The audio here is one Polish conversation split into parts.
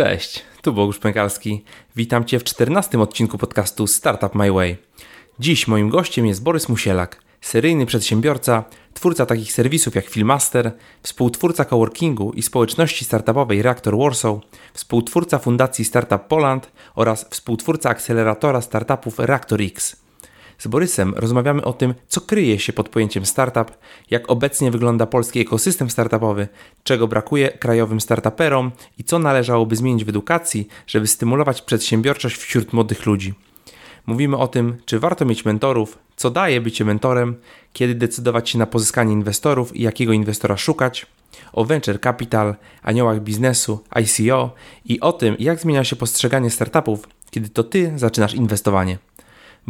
Cześć, tu Bogusz Pękalski. Witam Cię w czternastym odcinku podcastu Startup My Way. Dziś moim gościem jest Borys Musielak, seryjny przedsiębiorca, twórca takich serwisów jak Filmaster, współtwórca coworkingu i społeczności startupowej Reactor Warsaw, współtwórca Fundacji Startup Poland oraz współtwórca akceleratora startupów Reactor X. Z Borysem rozmawiamy o tym, co kryje się pod pojęciem startup, jak obecnie wygląda polski ekosystem startupowy, czego brakuje krajowym startuperom i co należałoby zmienić w edukacji, żeby stymulować przedsiębiorczość wśród młodych ludzi. Mówimy o tym, czy warto mieć mentorów, co daje bycie mentorem, kiedy decydować się na pozyskanie inwestorów i jakiego inwestora szukać, o venture capital, aniołach biznesu, ICO i o tym, jak zmienia się postrzeganie startupów, kiedy to ty zaczynasz inwestowanie.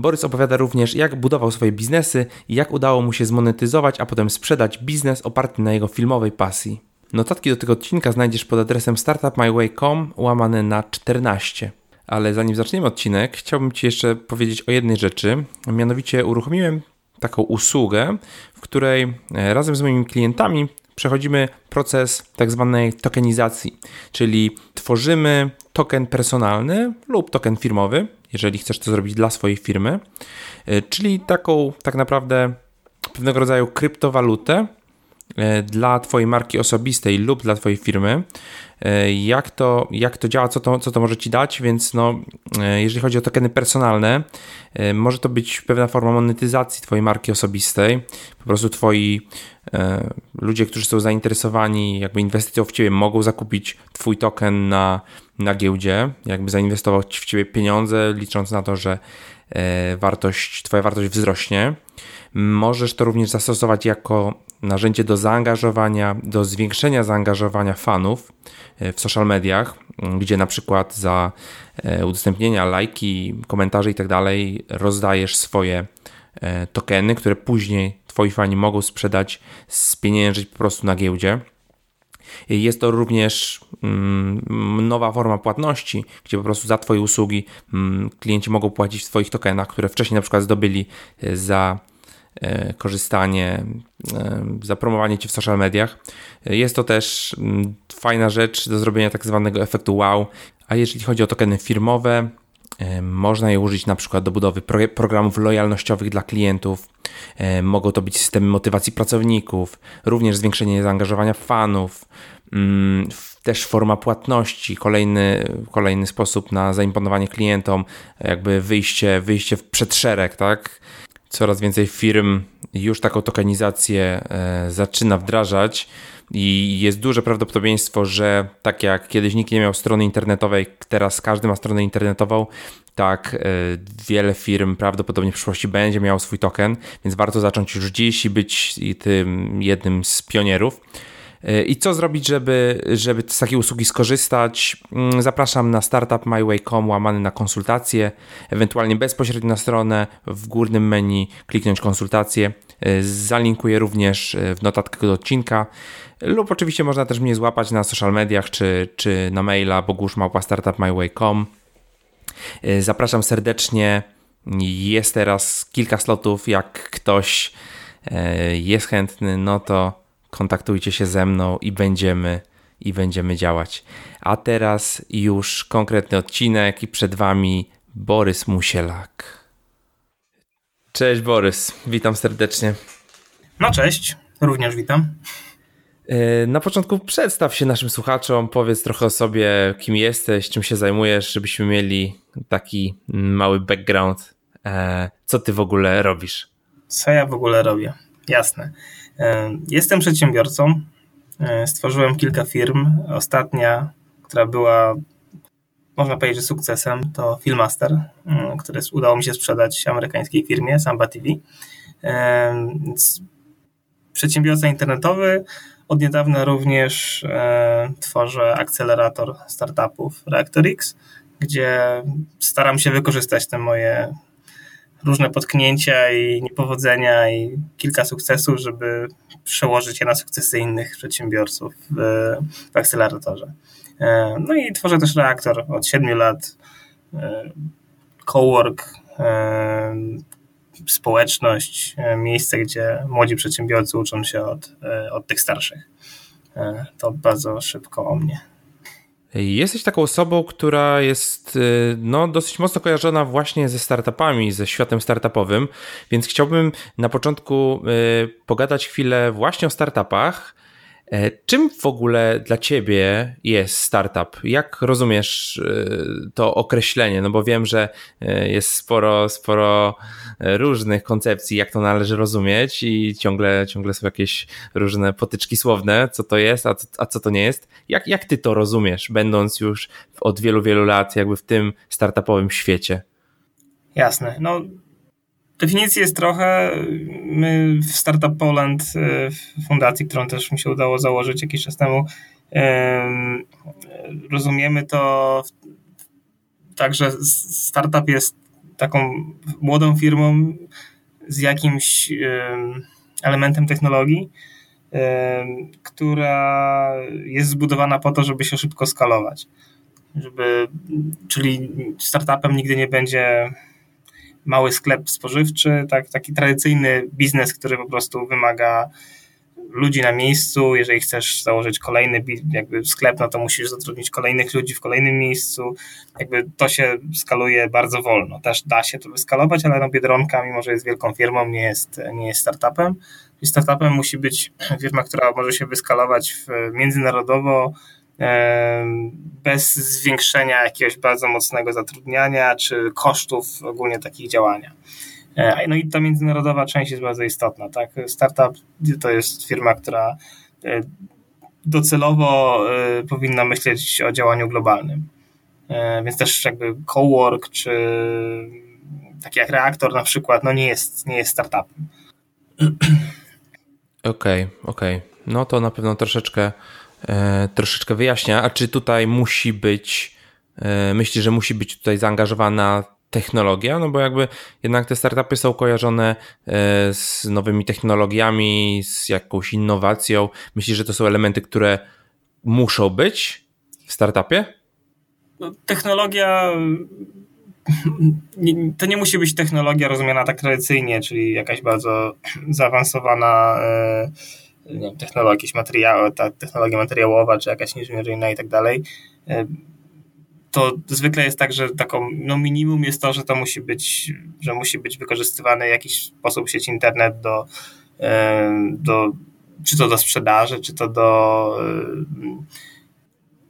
Borys opowiada również, jak budował swoje biznesy i jak udało mu się zmonetyzować, a potem sprzedać biznes oparty na jego filmowej pasji. Notatki do tego odcinka znajdziesz pod adresem startupmyway.com łamane na 14. Ale zanim zaczniemy odcinek, chciałbym Ci jeszcze powiedzieć o jednej rzeczy. Mianowicie uruchomiłem taką usługę, w której e, razem z moimi klientami przechodzimy proces tak zwanej tokenizacji, czyli tworzymy token personalny lub token firmowy, jeżeli chcesz to zrobić dla swojej firmy, e, czyli taką tak naprawdę pewnego rodzaju kryptowalutę dla Twojej marki osobistej lub dla Twojej firmy. E, jak to, jak to działa, co to, co to może Ci dać, więc no, jeżeli chodzi o tokeny personalne, może to być pewna forma monetyzacji Twojej marki osobistej. Po prostu Twoi ludzie, którzy są zainteresowani jakby inwestycją w Ciebie, mogą zakupić Twój token na na giełdzie, jakby zainwestować w ciebie pieniądze, licząc na to, że e, wartość, twoja wartość wzrośnie. Możesz to również zastosować jako narzędzie do zaangażowania, do zwiększenia zaangażowania fanów e, w social mediach, gdzie na przykład za e, udostępnienia, lajki, komentarze i tak rozdajesz swoje tokeny, które później twoi fani mogą sprzedać, spieniężyć po prostu na giełdzie. Jest to również mm, nowa forma płatności, gdzie po prostu za Twoje usługi mm, klienci mogą płacić w Twoich tokenach, które wcześniej na przykład zdobyli e, za e, korzystanie, e, za promowanie Cię w social mediach. Jest to też mm, fajna rzecz do zrobienia tak zwanego efektu wow. A jeżeli chodzi o tokeny firmowe, można je użyć na przykład do budowy programów lojalnościowych dla klientów. Mogą to być systemy motywacji pracowników, również zwiększenie zaangażowania fanów, mm, też forma płatności, kolejny, kolejny sposób na zaimponowanie klientom, jakby wyjście, wyjście w przedszereg, tak? Coraz więcej firm już taką tokenizację e, zaczyna wdrażać. I jest duże prawdopodobieństwo, że tak jak kiedyś nikt nie miał strony internetowej, teraz każdy ma stronę internetową, tak e, wiele firm prawdopodobnie w przyszłości będzie miało swój token, więc warto zacząć już dziś i być tym jednym z pionierów. E, I co zrobić, żeby, żeby z takiej usługi skorzystać? Mm, zapraszam na startupmyway.com łamany na konsultacje, ewentualnie bezpośrednio na stronę, w górnym menu kliknąć konsultacje. E, zalinkuję również w notatkach do odcinka lub oczywiście można też mnie złapać na social mediach czy, czy na maila boguszmałpa.startupmyway.com. Zapraszam serdecznie. Jest teraz kilka slotów. Jak ktoś jest chętny, no to kontaktujcie się ze mną i będziemy i będziemy działać. A teraz już konkretny odcinek i przed wami Borys Musielak. Cześć Borys, witam serdecznie. No cześć, również witam. E, na początku przedstaw się naszym słuchaczom, powiedz trochę o sobie, kim jesteś, czym się zajmujesz, żebyśmy mieli taki mały background. E, co ty w ogóle robisz? Co ja w ogóle robię? Jasne. E, jestem przedsiębiorcą. Stworzyłem kilka firm. Ostatnia, która była, można powiedzieć, sukcesem, to Filmaster, który udało mi się sprzedać amerykańskiej firmie Samba TV. Przedsiębiorca internetowy, od niedawna również e, tworzę akcelerator startupów ReactorX, gdzie staram się wykorzystać te moje różne potknięcia i niepowodzenia i kilka sukcesów, żeby przełożyć je na sukcesy innych przedsiębiorców w, w akceleratorze. E, no i tworzę też reaktor od 7 lat, e, cowork, e, społeczność, miejsce, gdzie młodzi przedsiębiorcy uczą się od, od tych starszych. To bardzo szybko o mnie. Jesteś taką osobą, która jest y, no, dosyć mocno kojarzona właśnie ze startupami, ze światem startupowym, więc chciałbym na początku y, pogadać chwilę właśnie o startupach. E, czym w ogóle dla ciebie jest startup? Jak rozumiesz y, to określenie? No bo wiem, że jest sporo, sporo różnych koncepcji, jak to należy rozumieć i ciągle, ciągle są jakieś różne potyczki słowne, co to jest, a, a co to nie jest. Jak, jak ty to rozumiesz, będąc już od wielu, wielu lat jakby w tym startupowym świecie? Jasne. No, definicji jest trochę. My w Startup Poland, y, w fundacji, którą też mi się udało założyć jakiś czas temu, rozumiemy to tak, że startup jest taką młodą firmą z jakimś elementem technologii, która jest zbudowana po to, żeby się szybko skalować. Żeby, czyli startupem nigdy nie będzie mały sklep spożywczy, tak, taki tradycyjny biznes, który po prostu wymaga ludzi na miejscu. Jeżeli chcesz założyć kolejny jakby sklep, no to musisz zatrudnić kolejnych ludzi w kolejnym miejscu. Jakby to się skaluje bardzo wolno. Też da się to wyskalować, ale no Biedronka, mimo że jest wielką firmą, nie jest, nie jest startupem. Startupem musi być firma, która może się wyskalować międzynarodowo, bez zwiększenia jakiegoś bardzo mocnego zatrudniania czy kosztów ogólnie takich działania. E, no i ta międzynarodowa część jest bardzo istotna. Tak? Startup to jest firma, która e, docelowo e, powinna myśleć o działaniu globalnym. Więc też jakby cowork czy taki jak reaktor na przykład, no nie jest, nie jest startupem. Okej, okay, okej. Okay. No to na pewno troszeczkę, troszeczkę wyjaśnia. A czy tutaj musi być, e, myślisz, że musi być tutaj zaangażowana technologia, no bo jakby jednak te startupy są kojarzone e, z nowymi technologiami, z jakąś innowacją. Myślisz, że to są elementy, które muszą być w startupie? No, technologia to nie musi być technologia rozumiana tak tradycyjnie, czyli jakaś bardzo zaawansowana e, nie wiem, technologia, jakieś materiały, ta technologia materiałowa, czy jakaś inżynieryjna i tak dalej e, to zwykle jest tak, że taką no minimum jest to, że to musi być, że musi być wykorzystywany w jakiś sposób sieć internet do, do czy to do sprzedaży, czy to do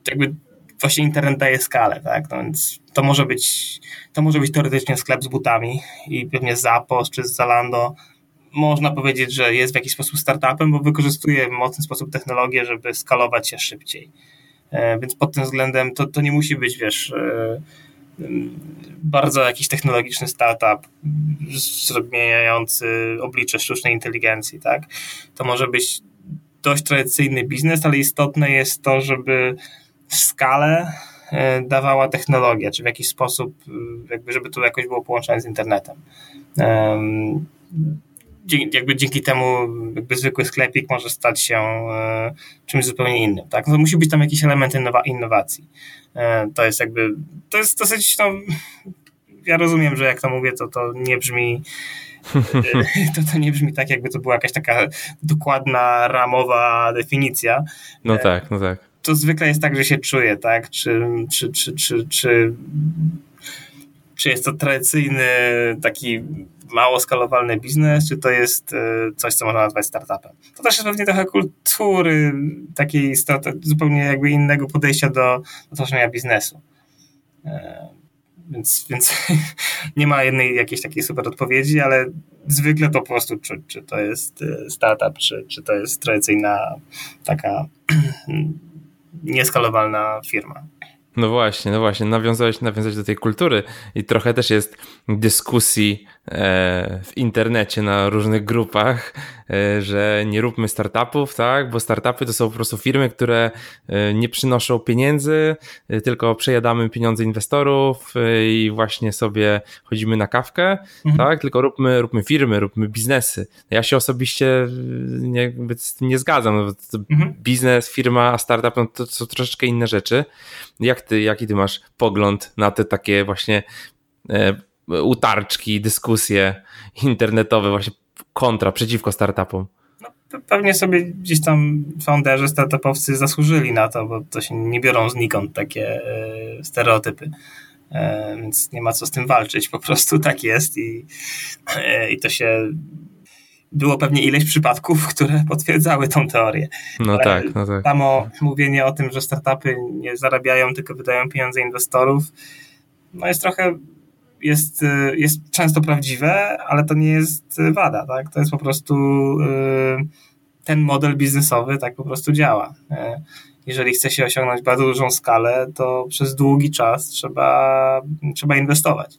jakby właśnie internet daje skalę, tak? No więc to może być to może być teoretycznie sklep z butami i pewnie Zappos czy Zalando można powiedzieć, że jest w jakiś sposób startupem, bo wykorzystuje w mocny sposób technologię, żeby skalować się szybciej. E, więc pod tym względem to, to nie musi być, wiesz, e, bardzo jakiś technologiczny startup zmieniający oblicze sztucznej inteligencji, tak? To może być dość tradycyjny biznes, ale istotne jest to, żeby w skalę e, dawała technologia, czy w jakiś sposób, jakby żeby to jakoś było połączone z internetem jakby dzięki temu jakby zwykły sklepik może stać się e, czymś zupełnie innym. Tak? No, musi być tam jakiś element innowacji. E, to jest jakby, to jest dosyć, no, ja rozumiem, że jak to mówię, to to nie brzmi to, to nie brzmi tak, jakby to była jakaś taka dokładna, ramowa definicja. No tak, no tak. To zwykle jest tak, że się czuje, tak? Czy, czy, czy, czy, czy, czy jest to tradycyjny taki mało skalowalny biznes, czy to jest e, coś, co można nazwać startupem. To też jest pewnie trochę kultury, takiej zupełnie jakby innego podejścia do, tworzenia biznesu. E, więc, więc nie ma jednej jakiejś takiej super odpowiedzi, ale zwykle to po prostu czuć, czy to jest e, startup, czy, czy to jest tradycyjna taka nieskalowalna firma. No właśnie, no właśnie, nawiązałeś, nawiązać do tej kultury i trochę też jest dyskusji w internecie na różnych grupach, e, że nie róbmy startupów, tak, bo startupy to są po prostu firmy, które e, nie przynoszą pieniędzy, tylko przejadamy pieniądze inwestorów i właśnie sobie chodzimy na kawkę, mhm. tak, tylko róbmy, róbmy firmy, róbmy biznesy. Ja się osobiście nie, z tym nie zgadzam, no, mhm. biznes, firma, a startup no, to są troszeczkę inne rzeczy. Jak ty, jaki ty masz pogląd na te takie właśnie e, utarczki, dyskusje internetowe właśnie kontra, przeciwko startupom? No, pewnie sobie gdzieś tam founderzy, startupowcy zasłużyli na to, bo to się nie biorą znikąd takie e, stereotypy. E, więc nie ma co z tym walczyć, po prostu tak jest i, e, i to się było pewnie ileś przypadków, które potwierdzały tą teorię. No Ale tak, no tak. Samo mówienie o tym, że startupy nie zarabiają, tylko wydają pieniądze inwestorów, no jest trochę jest, jest często prawdziwe, ale to nie jest wada, tak? To jest po prostu y, ten model biznesowy tak po prostu działa. Y, jeżeli chce się osiągnąć bardzo dużą skalę, to przez długi czas trzeba, trzeba inwestować.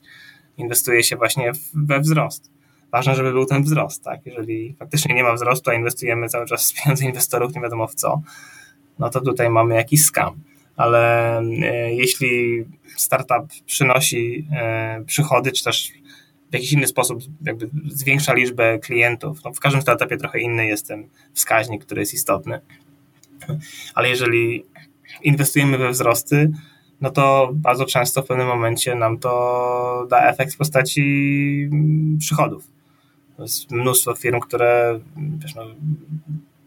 Inwestuje się właśnie we wzrost. Ważne, żeby był ten wzrost, tak? Jeżeli faktycznie nie ma wzrostu, a inwestujemy cały czas z pieniędzy inwestorów, nie wiadomo w co, no to tutaj mamy jakiś skam. Ale y, jeśli startup przynosi e, przychody, czy też w jakiś inny sposób jakby zwiększa liczbę klientów. No w każdym startupie trochę inny jest ten wskaźnik, który jest istotny. Ale jeżeli inwestujemy we wzrosty, no to bardzo często w pewnym momencie nam to da efekt w postaci mm, przychodów. Jest mnóstwo firm, które no,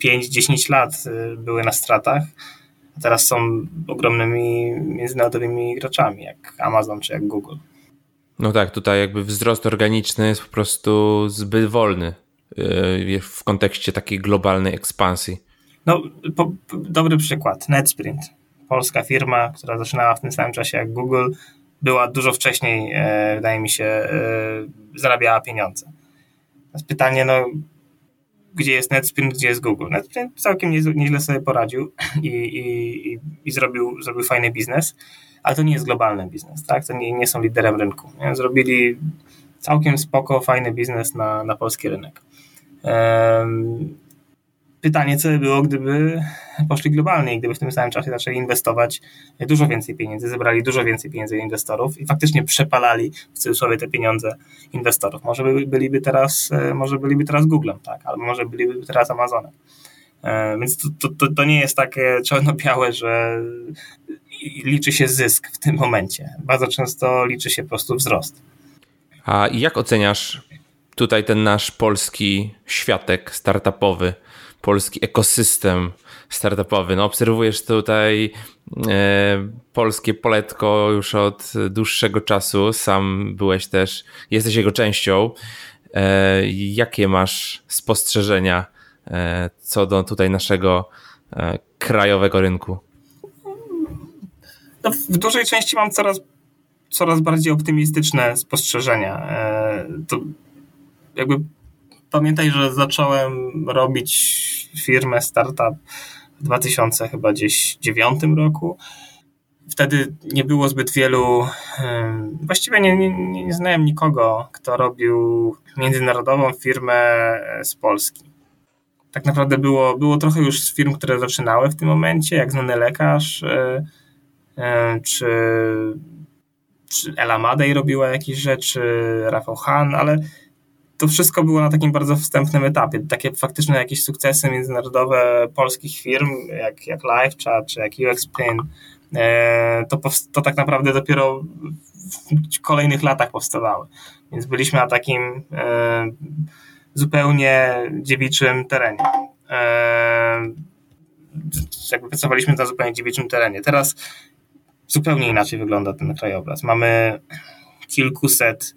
5-10 lat y, były na stratach, a teraz są ogromnymi międzynarodowymi graczami, jak Amazon czy jak Google. No tak, tutaj jakby wzrost organiczny jest po prostu zbyt wolny yy, w kontekście takiej globalnej ekspansji. No, po, po, dobry przykład. NetSprint. Polska firma, która zaczynała w tym samym czasie jak Google, była dużo wcześniej, e, wydaje mi się, e, zarabiała pieniądze. Teraz pytanie, no, gdzie jest NetSprint, gdzie jest Google. NetSprint całkiem nieźle sobie poradził i, i, i, zrobił, zrobił fajny biznes, ale to nie jest globalny biznes, tak? To nie, nie są liderem rynku. Nie? Zrobili całkiem spoko, fajny biznes na, na polski rynek. Pytanie, co by było, gdyby poszli globalnie i gdyby w tym samym czasie zaczęli inwestować dużo więcej pieniędzy, zebrali dużo więcej pieniędzy inwestorów i faktycznie przepalali w cudzysłowie te pieniądze inwestorów. Może byliby teraz, e, może byliby teraz Googlem, tak, albo może byliby teraz Amazonem. E, więc to, to, to nie jest takie czarno-białe, że liczy się zysk w tym momencie. Bardzo często liczy się po prostu wzrost. A jak oceniasz tutaj ten nasz polski światek startupowy? Polski ekosystem startupowy. No, obserwujesz tutaj e, polskie poletko już od dłuższego czasu. Sam byłeś też, jesteś jego częścią. E, jakie masz spostrzeżenia e, co do tutaj naszego e, krajowego rynku? No, w dużej części mam coraz, coraz bardziej optymistyczne spostrzeżenia. E, to jakby pamiętaj, że zacząłem robić firmę, startup w 2009 roku. Wtedy nie było zbyt wielu, właściwie nie, nie, nie znałem nikogo, kto robił międzynarodową firmę z Polski. Tak naprawdę było, było trochę już firm, które zaczynały w tym momencie, jak znany lekarz, e, e, czy, czy Ela Madej robiła jakieś rzeczy, Rafał Han, ale to wszystko było na takim bardzo wstępnym etapie. Takie faktyczne jakieś sukcesy międzynarodowe polskich firm, jak, jak LiveChat czy jak UXPin, e, to, to tak naprawdę dopiero w kolejnych latach powstawały. Więc byliśmy na takim e, zupełnie dziewiczym terenie. E, jakby pracowaliśmy na zupełnie dziewiczym terenie. Teraz zupełnie inaczej wygląda ten krajobraz. Mamy kilkuset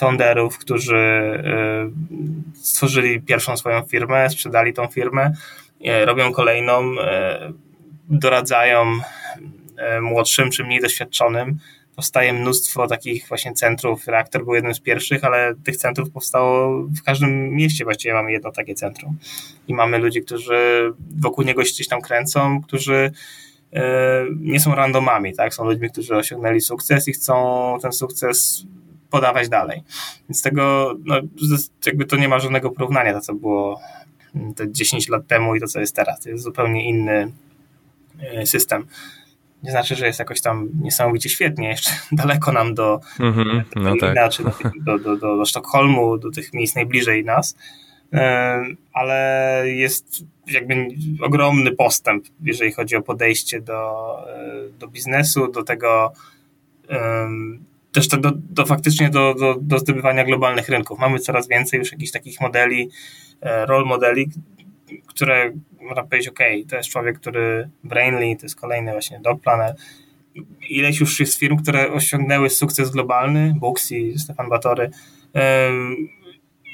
founderów, którzy y, stworzyli pierwszą swoją firmę, sprzedali tą firmę, y, robią kolejną, y, doradzają młodszym czy mniej doświadczonym. Powstaje mnóstwo takich właśnie centrów. Reaktor był jednym z pierwszych, ale tych centrów powstało w każdym mieście. Właściwie mamy jedno takie centrum. I mamy ludzi, którzy wokół niego się gdzieś tam kręcą, którzy nie są randomami, tak? Są ludźmi, którzy osiągnęli sukces i chcą ten sukces podawać dalej. Więc tego, no, jakby to nie ma żadnego porównania, to co było te 10 lat temu i to co jest teraz. To jest zupełnie inny e, system. Nie znaczy, że jest jakoś tam niesamowicie świetnie, jeszcze daleko nam do, mm-hmm, no tak. do, do, do, do Sztokholmu, do tych miejsc najbliżej nas, e, ale jest jakby ogromny postęp, jeżeli chodzi o podejście do, e, do biznesu, do tego, też to do, do faktycznie do, do, do zdobywania globalnych rynków. Mamy coraz więcej już jakichś takich modeli, e, role modeli, które można powiedzieć, ok, to jest człowiek, który Brainly, to jest kolejny właśnie Dog Planner, ileś już jest firm, które osiągnęły sukces globalny, Booksy, Stefan Batory,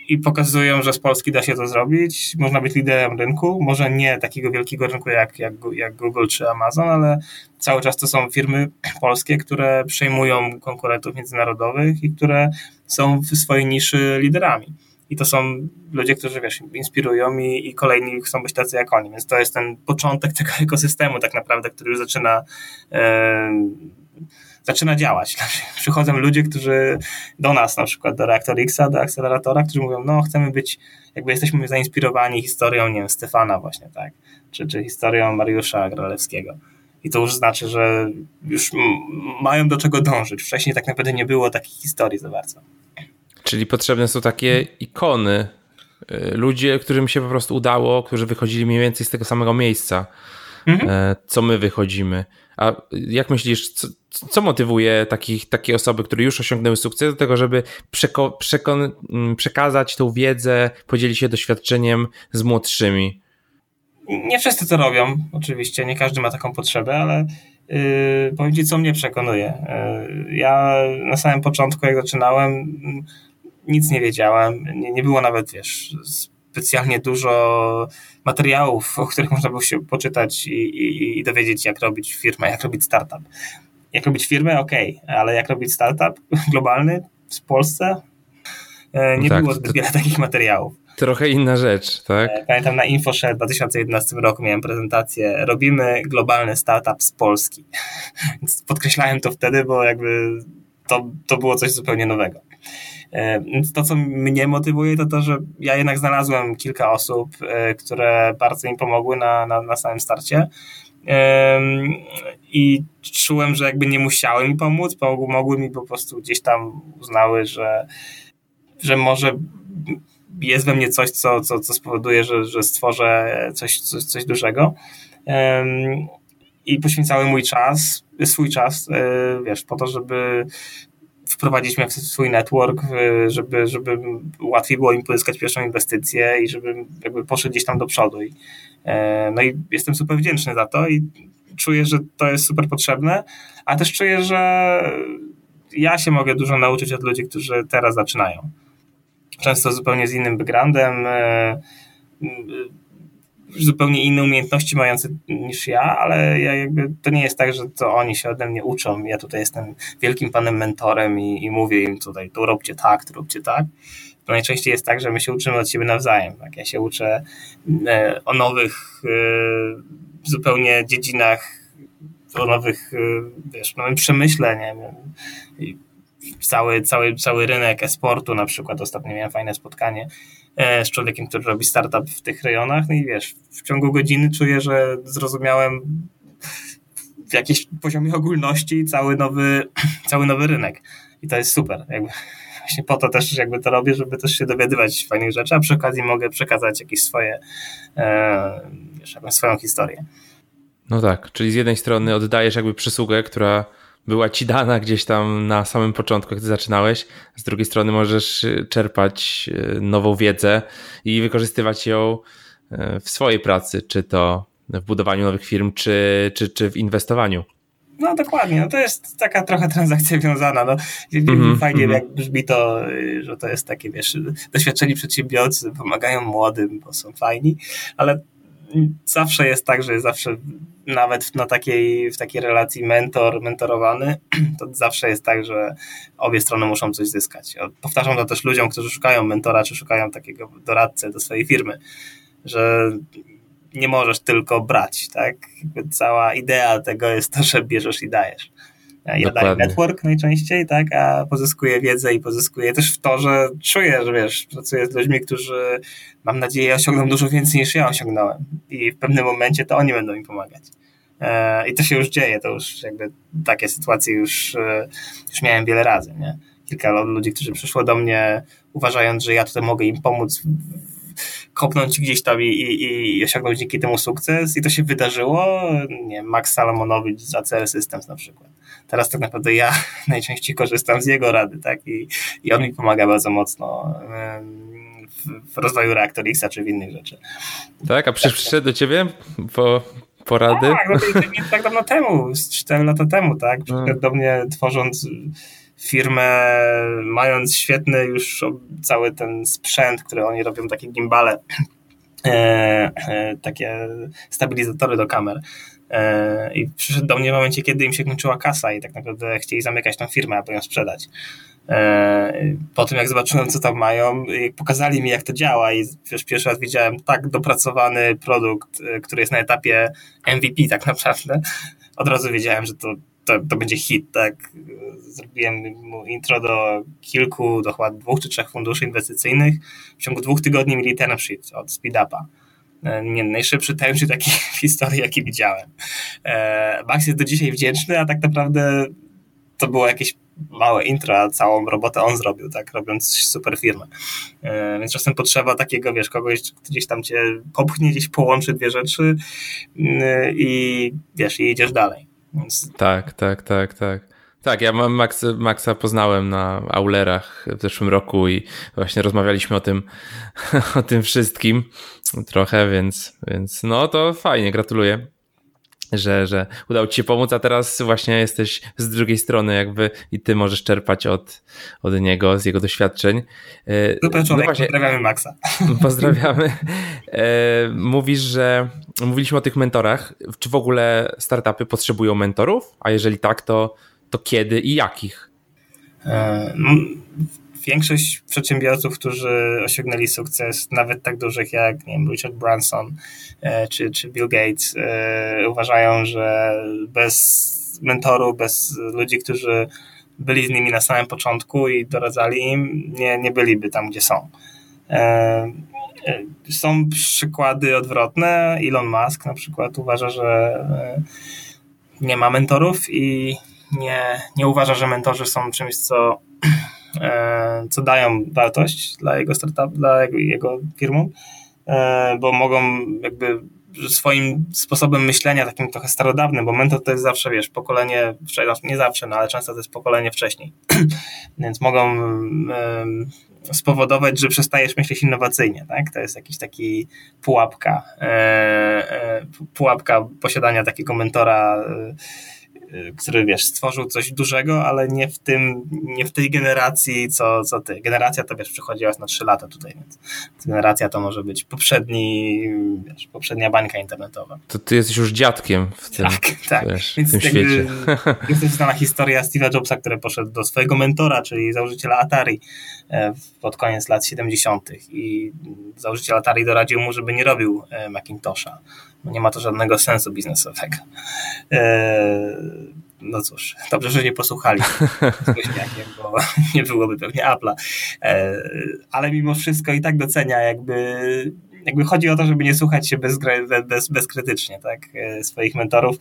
i pokazują, że z Polski da się to zrobić. Można być liderem rynku, może nie takiego wielkiego rynku jak, jak, jak Google czy Amazon, ale cały czas to są firmy polskie, które przejmują konkurentów międzynarodowych i które są w swojej niszy liderami. I to są ludzie, którzy wiesz, inspirują i, i kolejni chcą być tacy jak oni. Więc to jest ten początek tego ekosystemu, tak naprawdę, który już zaczyna. E, zaczyna działać. Przychodzą ludzie, którzy do nas, na przykład do Reaktor X, do akceleratora, którzy mówią, no chcemy być, jakby jesteśmy zainspirowani historią, nie wiem, Stefana właśnie, tak, czy, czy historią Mariusza Gralewskiego. I to już znaczy, że już mają do czego dążyć. Wcześniej tak naprawdę nie było takich historii za bardzo. Czyli potrzebne są takie ikony, y, ludzie, którym się po prostu udało, którzy wychodzili mniej więcej z tego samego miejsca, mhm. E, co my wychodzimy. A jak myślisz, co, co motywuje takich, takie osoby, które już osiągnęły sukces do tego, żeby przeko, przekon, mm, przekazać tą wiedzę, podzielić się doświadczeniem z młodszymi? Nie wszyscy to robią, oczywiście, nie każdy ma taką potrzebę, ale yy, powiem Ci, co mnie przekonuje. Yy, ja na samym początku, jak zaczynałem, nic nie wiedziałem, nie, nie było nawet, wiesz, specjalnie dużo materiałów, o których można było się poczytać i, i, i dowiedzieć, jak robić firmę, jak robić startup. Jak robić firmę, ok, ale jak robić startup globalny w Polsce, e, nie tak, było zbyt wiele takich materiałów. Trochę inna rzecz, tak? E, pamiętam na InfoShare w 2011 roku miałem prezentację Robimy globalny startup z Polski. Podkreślałem to wtedy, bo jakby to, to było coś zupełnie nowego. E, to, co mnie motywuje, to to, że ja jednak znalazłem kilka osób, e, które bardzo mi pomogły na, na, na samym starcie. I czułem, że jakby nie musiały mi pomóc, mogły mi po prostu gdzieś tam uznały, że, że może jest we mnie coś, co, co, co spowoduje, że, że stworzę coś, coś, coś dużego. I poświęcały mój czas, swój czas, e, wiesz, po to, żeby wprowadzić mnie w swój network, żeby, żeby łatwiej było im pozyskać pierwszą inwestycję i żeby jakby poszedł gdzieś tam do przodu. I, e, no i jestem super wdzięczny za to i czuję, że to jest super potrzebne, a też czuję, że ja się mogę dużo nauczyć od ludzi, którzy teraz zaczynają. Często zupełnie z innym backgroundem, e, zupełnie inne umiejętności mający niż ja, ale ja jakby, to nie jest tak, że to oni się ode mnie uczą. Ja tutaj jestem wielkim panem mentorem i, i mówię im tutaj, tu róbcie tak, tu róbcie tak. To najczęściej jest tak, że my się uczymy od siebie nawzajem. Tak? Ja się uczę e, o nowych e, zupełnie dziedzinach, o nowych, e, wiesz, nowym przemyśle, nie wiem, cały, cały, cały rynek e-sportu na przykład, ostatnio miałem fajne spotkanie z człowiekiem, który robi startup w tych rejonach. No i wiesz, w ciągu godziny czuję, że zrozumiałem w jakiejś poziomie ogólności cały nowy, cały nowy rynek. I to jest super. Jakby właśnie po to też jakby to robię, żeby też się dowiadywać fajnych rzeczy, a przy okazji mogę przekazać jakieś swoje, e, wiesz, swoją historię. No tak, czyli z jednej strony oddajesz jakby przysługę, która była ci dana gdzieś tam na samym początku, ty zaczynałeś. Z drugiej strony możesz y, czerpać y, nową wiedzę i wykorzystywać ją y, w swojej pracy, czy to w budowaniu nowych firm, czy, czy, czy w inwestowaniu. No dokładnie, no to jest taka trochę transakcja wiązana. No, mm-hmm, fajnie mm-hmm. jak brzmi to, że to jest takie, wiesz, doświadczeni przedsiębiorcy pomagają młodym, bo są fajni, ale zawsze jest tak, że zawsze nawet na takiej, w takiej relacji mentor, mentorowany, to zawsze jest tak, że obie strony muszą coś zyskać. Powtarzam to też ludziom, którzy szukają mentora, czy szukają takiego doradcę do swojej firmy, że nie możesz tylko brać, tak? Cała idea tego jest to, że bierzesz i dajesz. Ja daję network najczęściej, tak, a pozyskuję wiedzę i pozyskuję też w to, że czuję, że wiesz, pracuję z ludźmi, którzy mam nadzieję osiągną dużo więcej niż ja osiągnąłem i w pewnym momencie to oni będą mi pomagać. E, I to się już dzieje, to już jakby takie sytuacje już, e, już miałem wiele razy, nie? Kilka ludzi, którzy przyszło do mnie uważając, że ja tutaj mogę im pomóc kopnąć gdzieś tam i, i, i osiągnąć dzięki temu sukces i to się wydarzyło. Nie, Max Salomonowicz z ACL Systems na przykład. Teraz tak naprawdę ja najczęściej korzystam z jego rady, tak? I, i on mi pomaga bardzo mocno w rozwoju Reactor czy w innych rzeczy. Tak, a przyszedł do ciebie po porady? Tak, no, tak dawno temu, 4 lata temu, tak? Przyszedł no. do mnie tworząc firmę, mając świetny już cały ten sprzęt, który oni robią, takie gimbale, e, e, takie stabilizatory do kamer. E, I przyszedł do mnie w momencie, kiedy im się kończyła kasa i tak naprawdę chcieli zamykać tą firmę, aby ją sprzedać. Po tym, jak zobaczyłem, co tam mają, pokazali mi, jak to działa, i wiesz, pierwszy raz widziałem tak dopracowany produkt, który jest na etapie MVP, tak naprawdę. Od razu wiedziałem, że to to, to będzie hit, tak? Zrobiłem mu intro do kilku, do chyba dwóch czy trzech funduszy inwestycyjnych. W ciągu dwóch tygodni mieli term sheet od SpeedUpa. E, nie, najszybszy term sheet taki w historii, jaki widziałem. E, Max jest do dzisiaj wdzięczny, a tak naprawdę to było jakieś małe intro, a całą robotę on zrobił, tak, robiąc super firmę. E, więc czasem potrzeba takiego, wiesz, kogoś gdzieś tam cię popchnie, gdzieś połączy dwie rzeczy i wiesz, i jedziesz dalej. Więc... Tak, tak, tak, tak. Tak, ja Max, Maxa poznałem na Aulerach w zeszłym roku i właśnie rozmawialiśmy o tym, o tym wszystkim trochę, więc, więc no to fajnie, gratuluję że, że udało ci się pomóc, a teraz właśnie jesteś z drugiej strony jakby i ty możesz czerpać od, od niego, z jego doświadczeń. E, Super człowiek, no właśnie, pozdrawiamy Maxa. Pozdrawiamy. E, mówisz, że mówiliśmy o tych mentorach. Czy w ogóle startupy potrzebują mentorów? A jeżeli tak, to, to kiedy i jakich? Większość przedsiębiorców, którzy osiągnęli sukces, nawet tak dużych jak nie wiem, Richard Branson e, czy, czy Bill Gates, e, uważają, że bez mentorów, bez ludzi, którzy byli z nimi na samym początku i doradzali im, nie, nie byliby tam, gdzie są. E, są przykłady odwrotne. Elon Musk na przykład uważa, że nie ma mentorów i nie, nie uważa, że mentorzy są czymś, co co dają wartość dla jego startup, dla jego, jego firmom, e, bo mogą jakby swoim sposobem myślenia, takim trochę starodawnym, bo mentor to jest zawsze, wiesz, pokolenie, nie zawsze, no ale często to jest pokolenie wcześniej. Więc mogą spowodować, że przestajesz myśleć innowacyjnie, tak? To jest jakiś taki pułapka, e, pułapka posiadania takiego mentora który wiesz, stworzył coś dużego, ale nie w tym, nie w tej generacji, co, co ty. Generacja to wiesz, przychodziła na 3 lata tutaj, więc generacja to może być poprzedni, wiesz, poprzednia bańka internetowa. To ty jesteś już dziadkiem w tym, tak, tak. Wiesz, więc w tym świecie. Jest też znana historia Steve'a Jobsa, który poszedł do swojego mentora, czyli założyciela Atari e, pod koniec lat 70. i założyciel Atari doradził mu, żeby nie robił e, Macintosha nie ma to żadnego sensu biznesowego. E, no cóż, dobrze, że nie posłuchali bo nie byłoby pewnie Apple'a. E, ale mimo wszystko i tak docenia jakby jakby chodzi o to, żeby nie słuchać się bez, bez, bezkrytycznie tak, e, swoich mentorów.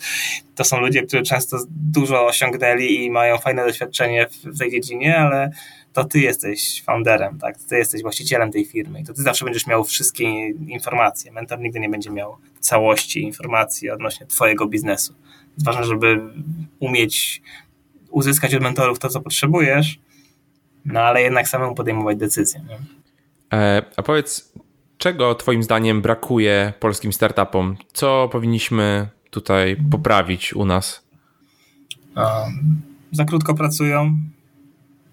To są ludzie, którzy często dużo osiągnęli i mają fajne doświadczenie w, w tej dziedzinie, ale to ty jesteś founderem, tak? Ty jesteś właścicielem tej firmy i to ty zawsze będziesz miał wszystkie informacje. Mentor nigdy nie będzie miał całości informacji odnośnie twojego biznesu. Jest ważne, żeby umieć uzyskać od mentorów to, co potrzebujesz, no ale jednak samemu podejmować decyzje. Nie? E, a powiedz, czego Twoim zdaniem brakuje polskim startupom? Co powinniśmy tutaj poprawić u nas? Um, za krótko pracują,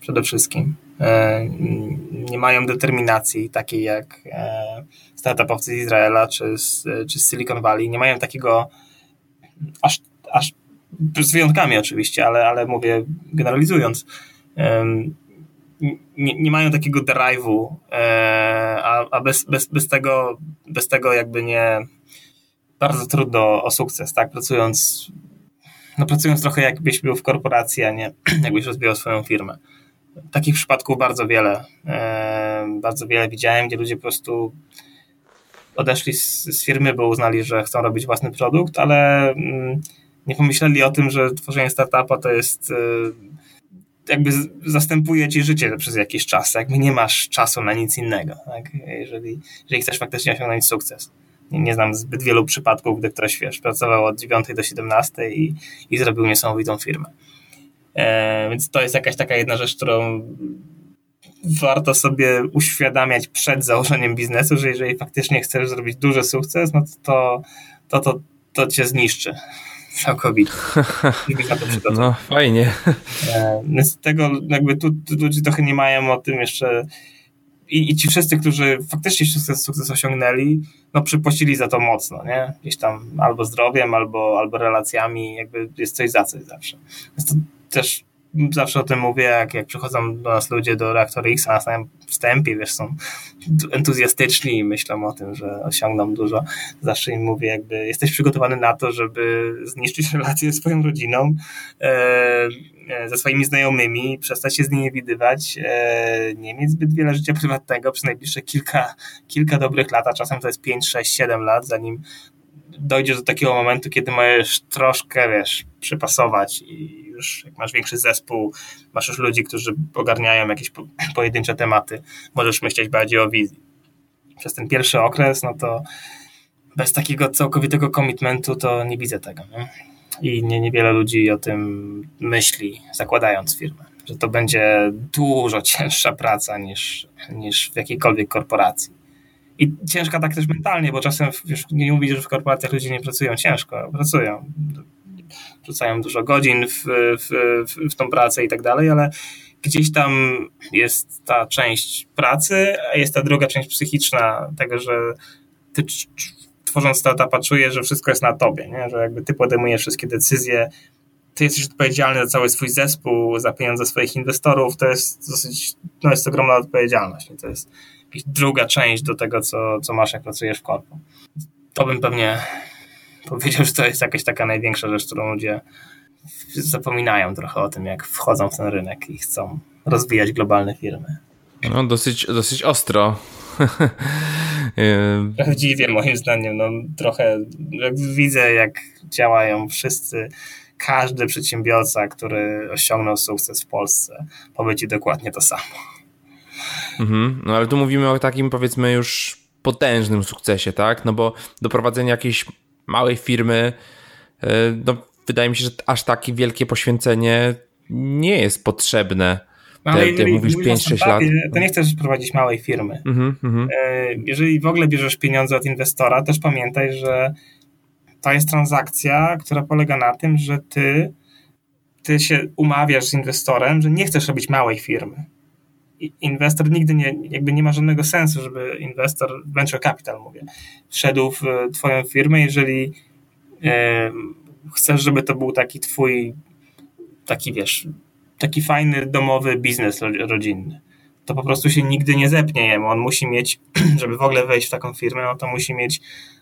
przede wszystkim. E, nie mają determinacji takiej jak e, startupowcy z Izraela czy z, czy z Silicon Valley. Nie mają takiego aż, aż z wyjątkami oczywiście, ale, ale mówię generalizując. Nie, nie mają takiego drive'u, e, a, a bez, bez, bez, tego, bez tego jakby nie bardzo trudno o sukces, tak? Pracując, no pracując trochę jakbyś był w korporacji, a nie jakbyś rozwijał swoją firmę. Takich przypadków bardzo wiele. E, bardzo wiele widziałem, gdzie ludzie po prostu odeszli z, z firmy, bo uznali, że chcą robić własny produkt, ale mm, nie pomyśleli o tym, że tworzenie startupa to jest e, jakby zastępuje ci życie przez jakiś czas. Jakby nie masz czasu na nic innego, tak? jeżeli, jeżeli chcesz faktycznie osiągnąć sukces. Nie, nie znam zbyt wielu przypadków, gdy ktoś wiesz, pracował od 9 do 17 i, i zrobił niesamowitą firmę. E, więc to jest jakaś taka jedna rzecz, którą warto sobie uświadamiać przed założeniem biznesu, że jeżeli faktycznie chcesz zrobić duży sukces, no to to, to, to cię zniszczy całkowicie. No fajnie. E, z tego jakby tu, tu ludzie trochę nie mają o tym jeszcze i, i ci wszyscy, którzy faktycznie sukces, sukces osiągnęli, no przypłacili za to mocno, nie? Gdzieś tam albo zdrowiem, albo, albo relacjami, jakby jest coś za coś zawsze. Więc to też zawsze o tym mówię, jak, jak przychodzą do nas ludzie do Reaktor X, na samym wstępie, wiesz, są entuzjastyczni i myślą o tym, że osiągną dużo. Zawsze im mówię, jakby jesteś przygotowany na to, żeby zniszczyć relacje ze swoją rodziną, e, e, ze swoimi znajomymi, przestać się z nimi widywać, e, nie mieć zbyt wiele życia prywatnego przez najbliższe kilka, kilka dobrych lat, a czasem to jest 5, 6, 7 lat, zanim dojdziesz do takiego momentu, kiedy możesz troszkę, wiesz, przypasować i już jak masz większy zespół, masz już ludzi, którzy ogarniają jakieś po, pojedyncze tematy, możesz myśleć bardziej o wizji. Przez ten pierwszy okres, no to bez takiego całkowitego komitmentu to nie widzę tego. Nie? I nie, niewiele ludzi o tym myśli, zakładając firmę, że to będzie dużo cięższa praca niż, niż w jakiejkolwiek korporacji. I ciężka tak też mentalnie, bo czasem już nie mówię, że w korporacjach ludzie nie pracują ciężko, pracują rzucają dużo godzin w, w, w, w tą pracę i tak dalej, ale gdzieś tam jest ta część pracy, a jest ta druga część psychiczna tego, że ty tworząc startupa czujesz, że wszystko jest na tobie, nie? że jakby ty podejmujesz wszystkie decyzje, ty jesteś odpowiedzialny za cały swój zespół, za pieniądze swoich inwestorów, to jest dosyć, no jest ogromna odpowiedzialność. To jest druga część do tego, co, co masz, jak pracujesz w korpo. To bym pewnie powiedział, że to jest jakaś taka największa rzecz, którą ludzie zapominają trochę o tym, jak wchodzą w ten rynek i chcą rozwijać globalne firmy. No, dosyć, dosyć ostro. Prawdziwie, moim zdaniem. No, trochę jak widzę, jak działają wszyscy. Każdy przedsiębiorca, który osiągnął sukces w Polsce, powie ci dokładnie to samo. Mhm, no ale tu mówimy o takim, powiedzmy, już potężnym sukcesie, tak? No bo doprowadzenie jakiejś małej firmy, e, no, wydaje mi się, że aż takie wielkie poświęcenie nie jest potrzebne. No, ale Te, mówisz 5-6 lat. To nie chcesz prowadzić małej firmy. Mm -hmm. Jeżeli w ogóle bierzesz pieniądze od inwestora, też pamiętaj, że to jest transakcja, która polega na tym, że ty, ty się umawiasz z inwestorem, że nie chcesz robić małej firmy. Inwestor nigdy nie, jakby nie ma żadnego sensu, żeby inwestor, venture capital mówię, wszedł w twoją firmę, jeżeli e, chcesz, żeby to był taki twój, taki wiesz, taki fajny domowy biznes rodzinny. To po prostu się nigdy nie zepnie jemu. On musi mieć, żeby w ogóle wejść w taką firmę, no to musi mieć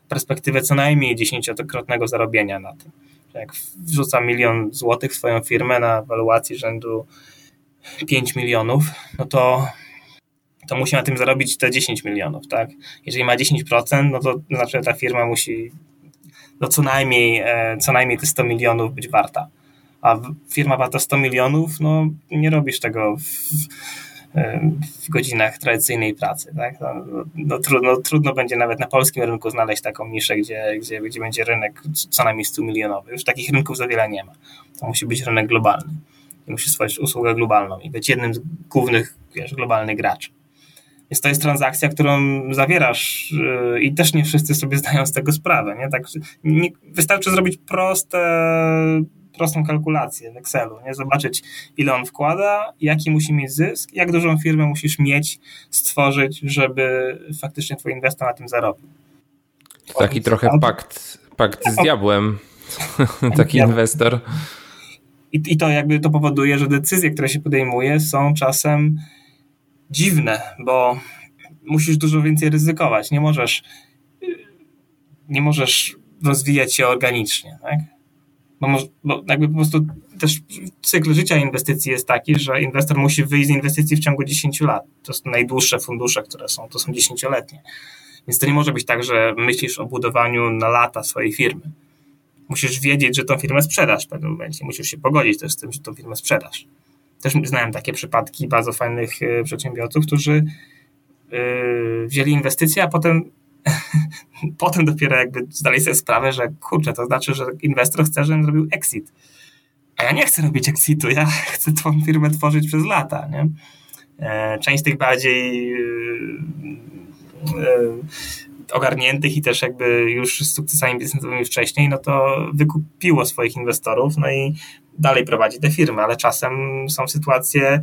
perspektywę co najmniej dziesięciokrotnego zarobienia na tym. Jak wrzuca milion złotych w swoją firmę na waluacji rzędu 5 milionów, no to, to musi na tym zarobić te 10 milionów, tak? Jeżeli ma 10%, no to znaczy, ta firma musi no co najmniej, e, co najmniej te 100 milionów być warta. A firma warta 100 milionów, no nie robisz tego w, e, w godzinach tradycyjnej pracy. Tak? No, no, trudno, trudno będzie nawet na polskim rynku znaleźć taką niszę, gdzie, gdzie, gdzie będzie rynek co najmniej 100 milionowy. Już takich rynków za wiele nie ma. To musi być rynek globalny i musisz stworzyć usługę globalną i być jednym z głównych wiesz, globalnych graczy. Więc to jest transakcja, którą zawierasz yy, i też nie wszyscy sobie zdają z tego sprawę. Nie? Tak, nie, wystarczy zrobić proste, prostą kalkulację w Excelu, nie? zobaczyć ile on wkłada, jaki musi mieć zysk, jak dużą firmę musisz mieć, stworzyć, żeby faktycznie twój inwestor na tym zarobił. Taki trochę pakt, pakt z diabłem, taki inwestor. I, I to jakby to powoduje, że decyzje, które się podejmuje, są czasem dziwne, bo musisz dużo więcej ryzykować. Nie możesz, nie możesz rozwijać się organicznie, tak? Bo, może, bo jakby po prostu też cykl życia inwestycji jest taki, że inwestor musi wyjść z inwestycji w ciągu 10 lat. To są najdłuższe fundusze, które są, to są 10-letnie. Więc to nie może być tak, że myślisz o budowaniu na lata swojej firmy musisz wiedzieć, że tą firmę sprzedasz w pewnym momencie. Musisz się pogodzić też z tym, że tą firmę sprzedasz. Też znałem takie przypadki bardzo fajnych e, przedsiębiorców, którzy yy, wzięli inwestycje, a potem potem dopiero jakby zdali sobie sprawę, że kurczę, to znaczy, że inwestor chce, żebym zrobił exit. A ja nie chcę robić exitu, ja chcę tą firmę tworzyć przez lata, nie? E, część tych bardziej ogarniętych i też jakby już z sukcesami biznesowymi wcześniej, no to wykupiło swoich inwestorów, no i dalej prowadzi te firmy, ale czasem są sytuacje,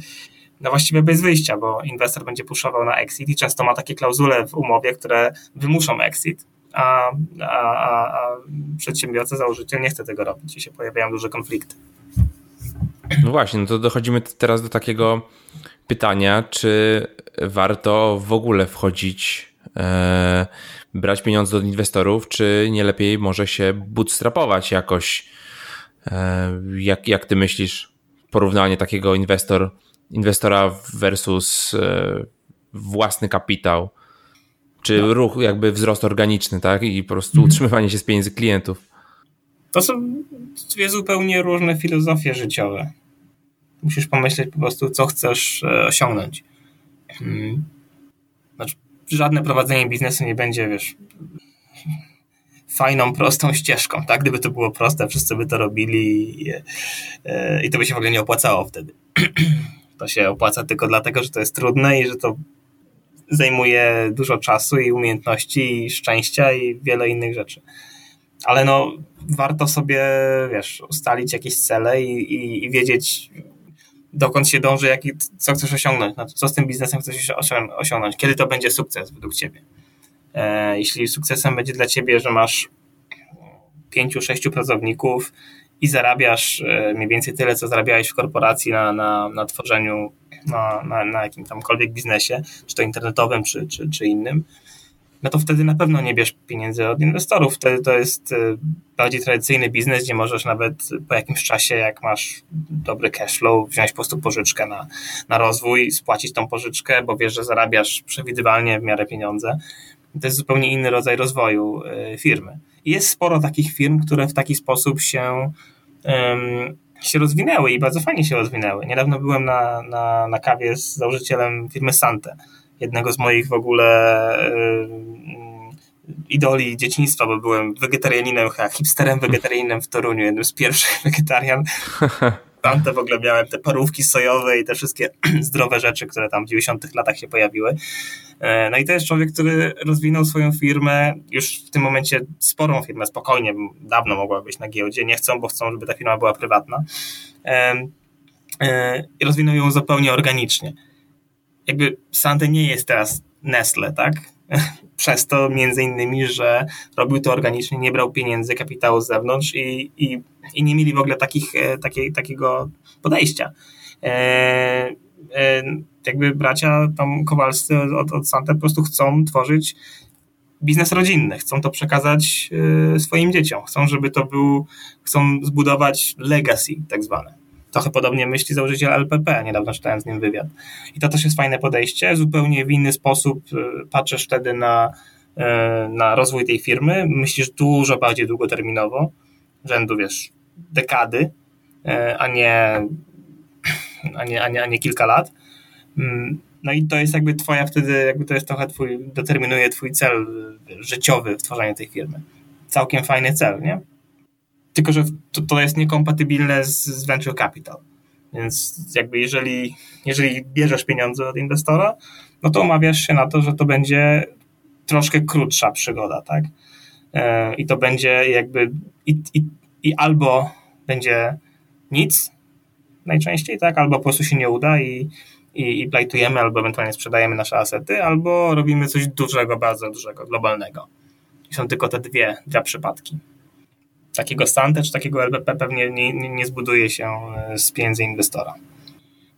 no właściwie bez wyjścia, bo inwestor będzie puszował na exit i często ma takie klauzule w umowie, które wymuszą exit, a, a, a, a przedsiębiorca, założyciel nie chce tego robić i się pojawiają duże konflikty. No właśnie, no to dochodzimy teraz do takiego pytania, czy warto w ogóle wchodzić, brać pieniądze od inwestorów, czy nie lepiej może się bootstrapować jakoś? E, jak, jak ty myślisz, porównanie takiego inwestor, inwestora versus e, własny kapitał? Czy no. ruch, jakby wzrost organiczny, tak? I po prostu mhm. utrzymywanie się z pieniędzy klientów. To są dwie zupełnie różne filozofie życiowe. Musisz pomyśleć po prostu, co chcesz e, osiągnąć. Żadne prowadzenie biznesu nie będzie, wiesz, fajną, prostą ścieżką, tak? Gdyby to było proste, wszyscy by to robili i, e, i to by się w ogóle nie opłacało wtedy. to się opłaca tylko dlatego, że to jest trudne i że to zajmuje dużo czasu i umiejętności i szczęścia i wiele innych rzeczy. Ale no, warto sobie, wiesz, ustalić jakieś cele i, i, i wiedzieć, dokąd się dąży, jaki, co chcesz osiągnąć, no, co z tym biznesem chcesz osiągnąć, kiedy to będzie sukces według ciebie. E, jeśli sukcesem będzie dla ciebie, że masz pięciu, sześciu pracowników i zarabiasz e, mniej więcej tyle, co zarabiałeś w korporacji na, na, na tworzeniu, na, na, na jakim tamkolwiek biznesie, czy to internetowym, czy, czy, czy innym, no to wtedy na pewno nie bierz pieniędzy od inwestorów. Wtedy to jest e, bardziej tradycyjny biznes, gdzie możesz nawet po jakimś czasie, jak masz dobry cash flow, wziąć po prostu pożyczkę na, na rozwój, spłacić tą pożyczkę, bo wiesz, że zarabiasz przewidywalnie w miarę pieniądze. To jest zupełnie inny rodzaj rozwoju e, firmy. I jest sporo takich firm, które w taki sposób się, um, się rozwinęły i bardzo fajnie się rozwinęły. Niedawno byłem na, na, na kawie z założycielem firmy Sante jednego z moich w ogóle idoli dzieciństwa, bo byłem wegetarianinem, chyba hipsterem wegetarianinem w Toruniu, jednym z pierwszych wegetarian. Tam te w ogóle miałem te parówki sojowe i te wszystkie zdrowe rzeczy, które tam w 90 latach się pojawiły. E, no i to jest człowiek, który rozwinął swoją firmę, już w tym momencie sporą firmę, spokojnie, dawno mogła być na giełdzie, nie chcą, bo chcą, żeby ta firma była prywatna. E, e, I rozwinął ją zupełnie organicznie jakby Sante nie jest teraz Nestle, tak? Przez to między innymi, że robił to organicznie, nie brał pieniędzy, kapitału z zewnątrz i, i, i nie mieli w ogóle takich, e, takiej, takiego podejścia. E, e, jakby bracia tam Kowalscy od, od Sante po prostu chcą tworzyć biznes rodzinny, chcą to przekazać e, swoim dzieciom, chcą, żeby to był, chcą zbudować legacy tak zwane. Trochę podobnie myśli założyciel LPP, niedawno czytałem z nim wywiad. I to też jest fajne podejście. Zupełnie w inny sposób y, patrzysz wtedy na, y, na rozwój tej firmy. Myślisz dużo bardziej długoterminowo, rzędu, wiesz, dekady, y, a nie, a nie, a nie, a nie kilka lat. Mm, no i to jest jakby twoja wtedy, jakby to jest trochę twój, determinuje twój cel życiowy w tworzeniu tej firmy. Całkiem fajny cel, nie? Tylko że to, to jest niekompatybilne z, z venture capital. Więc jakby jeżeli, jeżeli bierzesz pieniądze od inwestora, no to umawiasz się na to, że to będzie troszkę krótsza przygoda, tak? E, I to będzie jakby i, i, i albo będzie nic najczęściej, tak? Albo po prostu się nie uda i, i, i plajtujemy, albo ewentualnie sprzedajemy nasze asety, albo robimy coś dużego, bardzo dużego, globalnego. I są tylko te dwie, dwa przypadki takiego Stante czy takiego LBP pewnie nie, nie, nie zbuduje się e, z pieniędzy inwestora.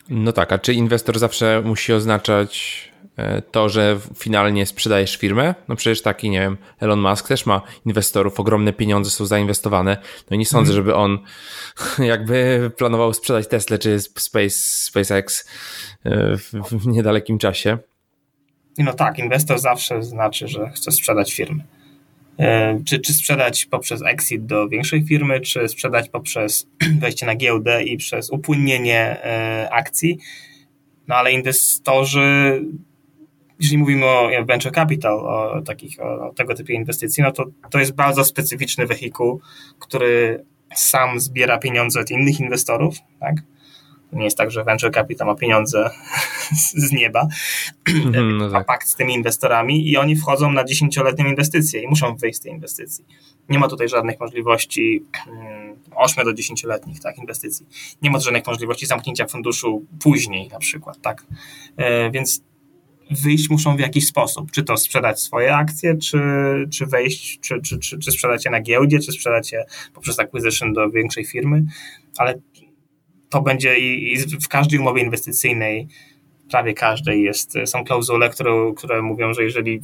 No tak, a czy inwestor zawsze musi oznaczać e, to, że finalnie sprzedajesz firmę? No przecież taki, nie wiem, Elon Musk też ma inwestorów, ogromne pieniądze są zainwestowane. No i nie sądzę, żeby on jakby planował sprzedać Tesla czy Space, SpaceX e, w, w niedalekim czasie. No tak, inwestor zawsze znaczy, że chce sprzedać firmę. E, czy, czy sprzedać poprzez exit do większej firmy, czy sprzedać poprzez wejście na giełdę i przez upłynnienie e, akcji. No ale inwestorzy, jeżeli mówimy o venture capital, o, takich, o tego typu inwestycji, no to to jest bardzo specyficzny wehikuł, który sam zbiera pieniądze od innych inwestorów, tak? Nie jest tak, że venture capital ma pieniądze z nieba, mm, no tak. pakt z tymi inwestorami i oni wchodzą na dziesięcioletnią inwestycję i muszą wyjść z tej inwestycji. Nie ma tutaj żadnych możliwości 8 do 10-letnich tak, inwestycji. Nie ma żadnych możliwości zamknięcia funduszu później na przykład. Tak. E, więc wyjść muszą w jakiś sposób. Czy to sprzedać swoje akcje, czy, czy wejść, czy, czy, czy, czy sprzedać je na giełdzie, czy sprzedać je poprzez acquisition do większej firmy, ale to będzie i, i w każdej umowie inwestycyjnej, prawie każdej jest, są klauzule, które, które mówią, że jeżeli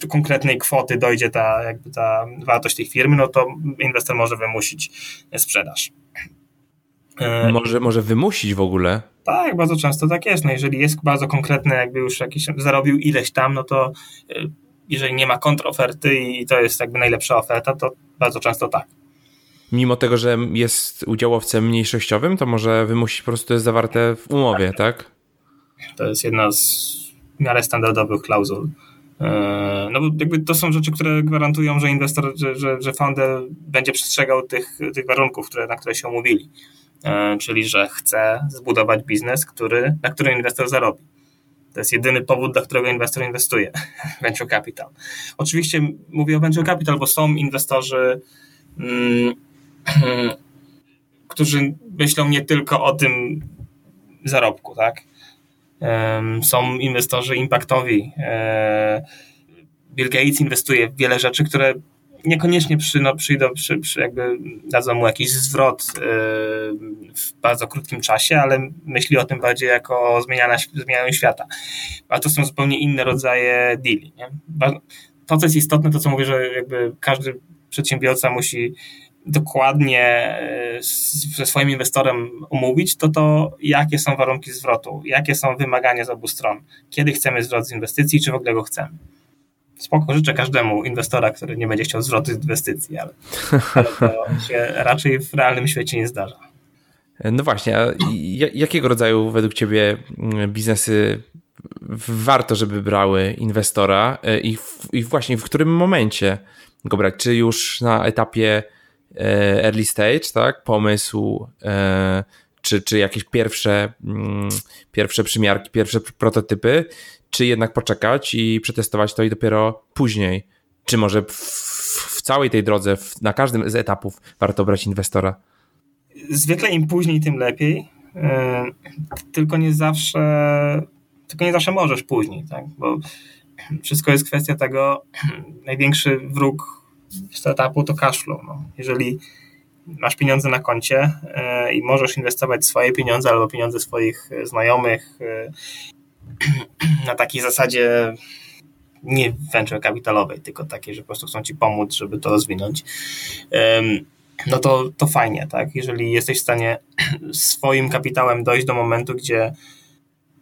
do konkretnej kwoty dojdzie ta, jakby ta wartość tej firmy, no to inwestor może wymusić sprzedaż. E, może, może wymusić w ogóle? Tak, bardzo często tak jest. No jeżeli jest bardzo konkretne, jakby już jakiś zarobił ileś tam, no to e, jeżeli nie ma kontroferty i to jest jakby najlepsza oferta, to bardzo często tak. Mimo tego, że jest udziałowcem mniejszościowym, to może wymusić po prostu jest zawarte w umowie, tak? tak? To jest jedna z w miarę standardowych klauzul. E, no bo jakby to są rzeczy, które gwarantują, że inwestor, że, że, że founder będzie przestrzegał tych, tych warunków, które, na które się umówili. E, czyli, że chce zbudować biznes, który, na który inwestor zarobi. To jest jedyny powód, dla którego inwestor inwestuje. Venture capital. Oczywiście mówię o venture capital, bo są inwestorzy, mm, którzy myślą nie tylko o tym zarobku, tak? Są inwestorzy impaktowi. E, Bill Gates inwestuje w wiele rzeczy, które niekoniecznie przy, no, przyjdą, przy, przy jakby dadzą mu jakiś zwrot e, w bardzo krótkim czasie, ale myśli o tym bardziej jako o zmienianiu świata. A to są zupełnie inne rodzaje deali. Nie? To, co jest istotne, to co mówię, że jakby każdy przedsiębiorca musi dokładnie e, ze swoim inwestorem omówić, to to jakie są warunki zwrotu, jakie są wymagania z obu stron, kiedy chcemy zwrot z inwestycji, czy w ogóle go chcemy. Spoko, życzę każdemu inwestora, który nie będzie chciał zwrotu z inwestycji, ale, ale to się raczej w realnym świecie nie zdarza. No właśnie, a jakiego rodzaju według Ciebie mm, biznesy warto, żeby brały inwestora e, i, w, i właśnie w którym momencie go brać? Czy już na etapie early stage, tak, pomysł, e, czy, czy jakieś pierwsze, mm, pierwsze przymiarki, pierwsze prototypy, czy jednak poczekać i przetestować to i dopiero później, czy może w, w całej tej drodze, w, na każdym z etapów warto brać inwestora? Zwykle im później, tym lepiej, e, tylko nie zawsze tylko nie zawsze możesz później, tak? bo wszystko jest kwestia tego, największy wróg startupu to cashflow. No. Jeżeli masz pieniądze na koncie e, i możesz inwestować swoje pieniądze albo pieniądze swoich e, znajomych e, na takiej zasadzie nie venture kapitalowej, tylko takiej, że po prostu chcą ci pomóc, żeby to rozwinąć, no to, to fajnie, tak? Jeżeli jesteś w stanie swoim kapitałem dojść do momentu, gdzie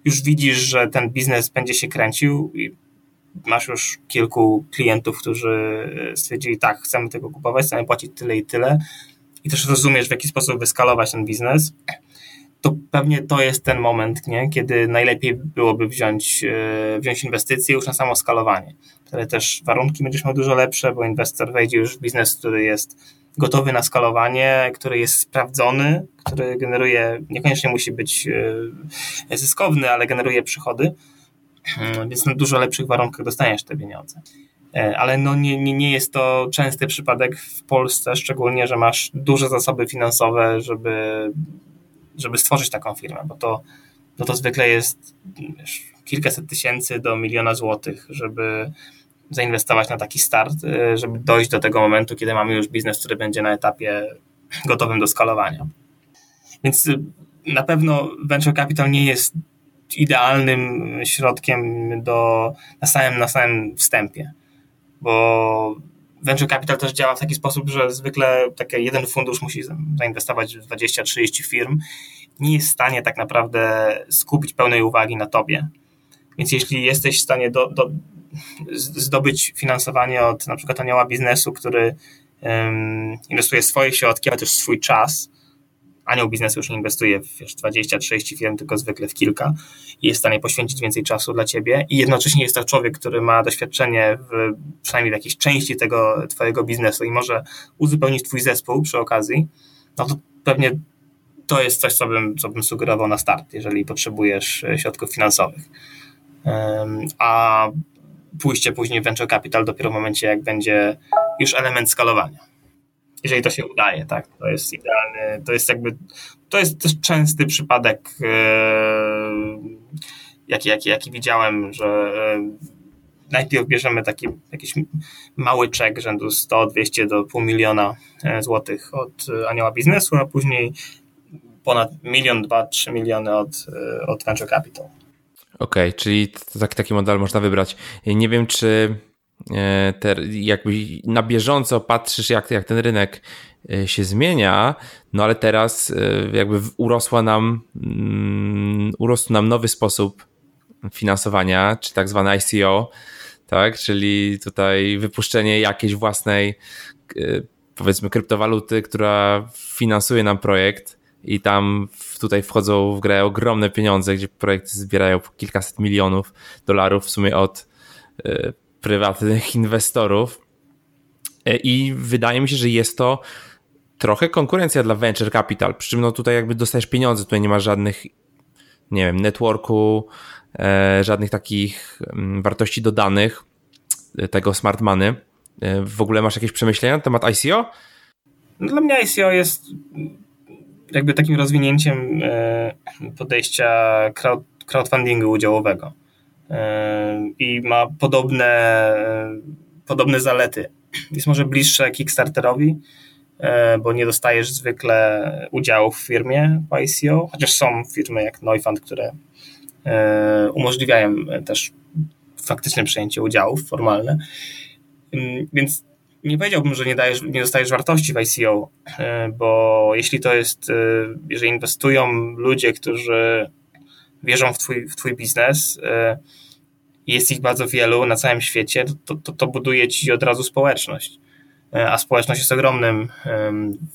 już widzisz, że ten biznes będzie się kręcił masz już kilku klientów, którzy stwierdzili, tak, chcemy tego kupować, chcemy płacić tyle i tyle i też rozumiesz, w jaki sposób wyskalować ten biznes, to pewnie to jest ten moment, nie? kiedy najlepiej byłoby wziąć, e, wziąć inwestycje już na samo skalowanie. Wtedy też warunki będziesz miał dużo lepsze, bo inwestor wejdzie już w biznes, który jest gotowy na skalowanie, który jest sprawdzony, który generuje, niekoniecznie musi być e, zyskowny, ale generuje przychody więc na dużo lepszych warunkach dostajesz te pieniądze. E, ale no nie, nie, nie jest to częsty przypadek w Polsce, szczególnie, że masz duże zasoby finansowe, żeby, żeby stworzyć taką firmę, bo to, no to zwykle jest wiesz, kilkaset tysięcy do miliona złotych, żeby zainwestować na taki start, e, żeby dojść do tego momentu, kiedy mamy już biznes, który będzie na etapie gotowym do skalowania. Więc na pewno venture capital nie jest idealnym środkiem do, na, samym, na samym wstępie. Bo venture capital też działa w taki sposób, że zwykle taki jeden fundusz musi zainwestować w 20-30 firm. Nie jest w stanie tak naprawdę skupić pełnej uwagi na tobie. Więc jeśli jesteś w stanie do, do, zdobyć finansowanie od na przykład anioła biznesu, który um, inwestuje swoje środki, ale też swój czas, anioł biznesu już inwestuje w 20-30 firm, tylko zwykle w kilka i jest w stanie poświęcić więcej czasu dla ciebie i jednocześnie jest to człowiek, który ma doświadczenie w, przynajmniej w jakiejś części tego twojego biznesu i może uzupełnić twój zespół przy okazji, no to pewnie to jest coś, co bym, co bym sugerował na start, jeżeli potrzebujesz środków finansowych. A pójście później w venture capital dopiero w momencie, jak będzie już element skalowania. Jeżeli to się udaje, tak, to jest idealny, to jest jakby, to jest też częsty przypadek, jaki, jaki, jaki widziałem, że najpierw bierzemy taki jakiś mały czek rzędu 100, 200 do pół miliona e, złotych od e, anioła biznesu, a później ponad milion, dwa, trzy miliony od, e, od venture capital. Okej, okay, czyli tak, taki model można wybrać. Nie wiem, czy te, jakby na bieżąco patrzysz, jak, jak ten rynek się zmienia, no ale teraz jakby urosła nam, mm, urosł nam nowy sposób finansowania, czy tak zwane ICO, tak? Czyli tutaj wypuszczenie jakiejś własnej, e, powiedzmy, kryptowaluty, która finansuje nam projekt i tam tutaj wchodzą w grę ogromne pieniądze, gdzie projekty zbierają kilkaset milionów dolarów w sumie od e, prywatnych inwestorów. E, I wydaje mi się, że jest to trochę konkurencja dla venture capital, przy czym no tutaj jakby dostajesz pieniądze, tutaj nie ma żadnych, nie wiem, networku, E, żadnych takich mm, wartości dodanych e, tego smart money. E, w ogóle masz jakieś przemyślenia na temat ICO? No, dla mnie ICO jest jakby takim rozwinięciem podejścia crowdfundingu udziałowego i ma podobne, podobne zalety. Jest może bliższe Kickstarterowi, bo nie dostajesz zwykle udziałów w firmie po ICO, chociaż są firmy jak Neufund, które E, umożliwiają też faktyczne przejęcie udziałów formalne. Więc nie powiedziałbym, że nie, dajesz, nie dostajesz wartości w ICO, e, bo jeśli to jest, e, jeżeli inwestują ludzie, którzy wierzą w twój, w twój biznes, jest ich bardzo wielu na całym świecie, to, to, to buduje ci od razu społeczność. E, a społeczność jest ogromnym,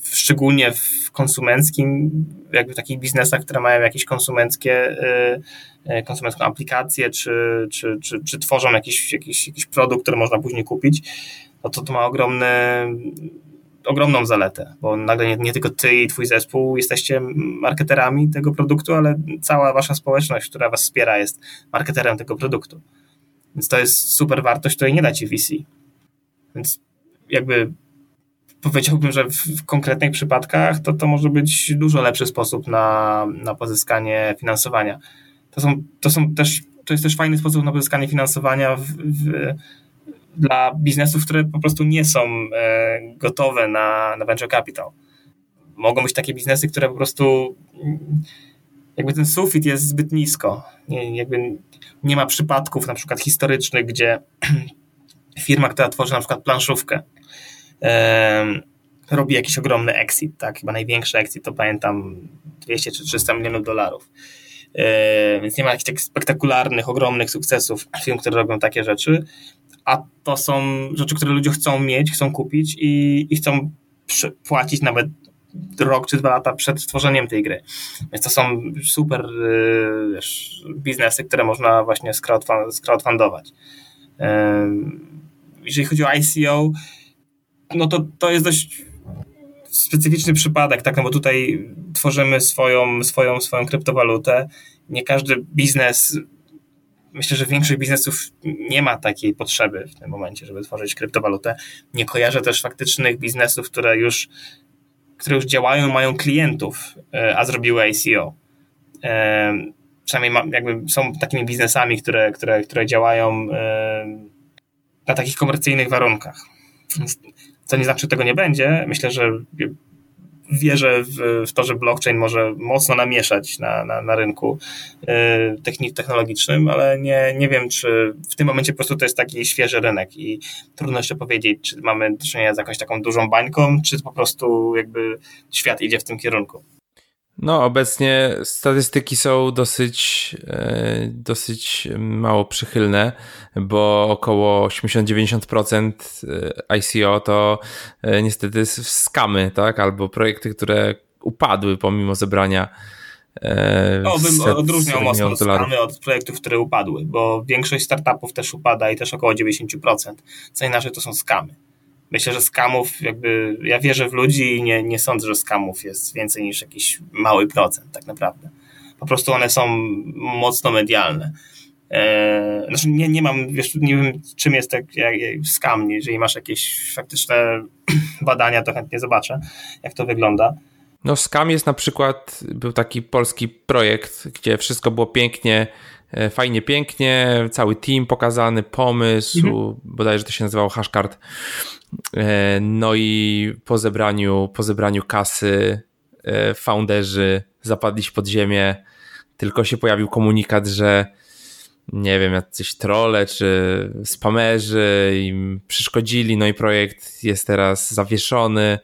szczególnie w konsumenckim, jakby takich biznesach, które mają jakieś konsumenckie, e, konsumencką aplikację, czy, czy, czy, czy tworzą jakiś, jakiś, jakiś produkt, który można później kupić, no to to ma ogromny, ogromną zaletę, bo nagle nie, nie, tylko ty i twój zespół jesteście marketerami tego produktu, ale cała wasza społeczność, która was wspiera, jest marketerem tego produktu. Więc to jest super wartość, której nie da ci VC. Więc jakby powiedziałbym, że w konkretnych przypadkach to, to może być dużo lepszy sposób na, na pozyskanie finansowania. To, są, to, są też, to jest też fajny sposób na pozyskanie finansowania w, w, dla biznesów, które po prostu nie są e, gotowe na, na venture capital. Mogą być takie biznesy, które po prostu jakby ten sufit jest zbyt nisko. Nie, jakby nie ma przypadków na przykład historycznych, gdzie firma, która tworzy na przykład planszówkę, robi jakiś ogromny exit, tak? Chyba największy exit to pamiętam 200 czy 300 milionów dolarów. Więc nie ma jakichś tak spektakularnych, ogromnych sukcesów firm, które robią takie rzeczy, a to są rzeczy, które ludzie chcą mieć, chcą kupić i, i chcą płacić nawet rok czy dwa lata przed stworzeniem tej gry. Więc to są super wiesz, biznesy, które można właśnie scrowdfundować. Jeżeli chodzi o ICO, no to, to jest dość specyficzny przypadek, tak, no bo tutaj tworzymy swoją, swoją, swoją kryptowalutę. Nie każdy biznes, myślę, że większość biznesów nie ma takiej potrzeby w tym momencie, żeby tworzyć kryptowalutę. Nie kojarzę też faktycznych biznesów, które już, które już działają, mają klientów, e, a zrobiły ICO. E, przynajmniej jakby są takimi biznesami, które, które, które działają e, na takich komercyjnych warunkach. Co nie znaczy, że tego nie będzie. Myślę, że wierzę w, w, to, że blockchain może mocno namieszać na, na, na rynku yy, technologicznym, ale nie, nie wiem, czy w tym momencie po prostu to jest taki świeży rynek i trudno jeszcze powiedzieć, czy mamy do czynienia z jakąś taką dużą bańką, czy po prostu jakby świat idzie w tym kierunku. No, obecnie statystyki są dosyć, e, dosyć mało przychylne, bo około 80-90% e, ICO to e, niestety skamy, tak? Albo projekty, które upadły pomimo zebrania. No, bym odróżniał mocno skamy od projektów, które upadły, bo większość startupów też upada i też około 90%. Co inaczej to są skamy. Myślę, że skamów jakby, ja wierzę w ludzi i nie, nie sądzę, że skamów jest więcej niż jakiś mały procent tak naprawdę. Po prostu one są mocno medialne. Eee, znaczy nie, nie mam, wiesz, nie wiem czym jest tak jak, skam, jeżeli masz jakieś faktyczne badania, to chętnie zobaczę, jak to wygląda. No Scam jest na przykład, był taki polski projekt, gdzie wszystko było pięknie, fajnie, pięknie, cały team pokazany, pomysł, mhm. bodajże to się nazywało Hashcard. E, no i po zebraniu, po zebraniu kasy e, founderzy zapadli się pod ziemię, tylko się pojawił komunikat, że nie wiem, jacyś trole czy spamerzy im przeszkodzili, no i projekt jest teraz zawieszony.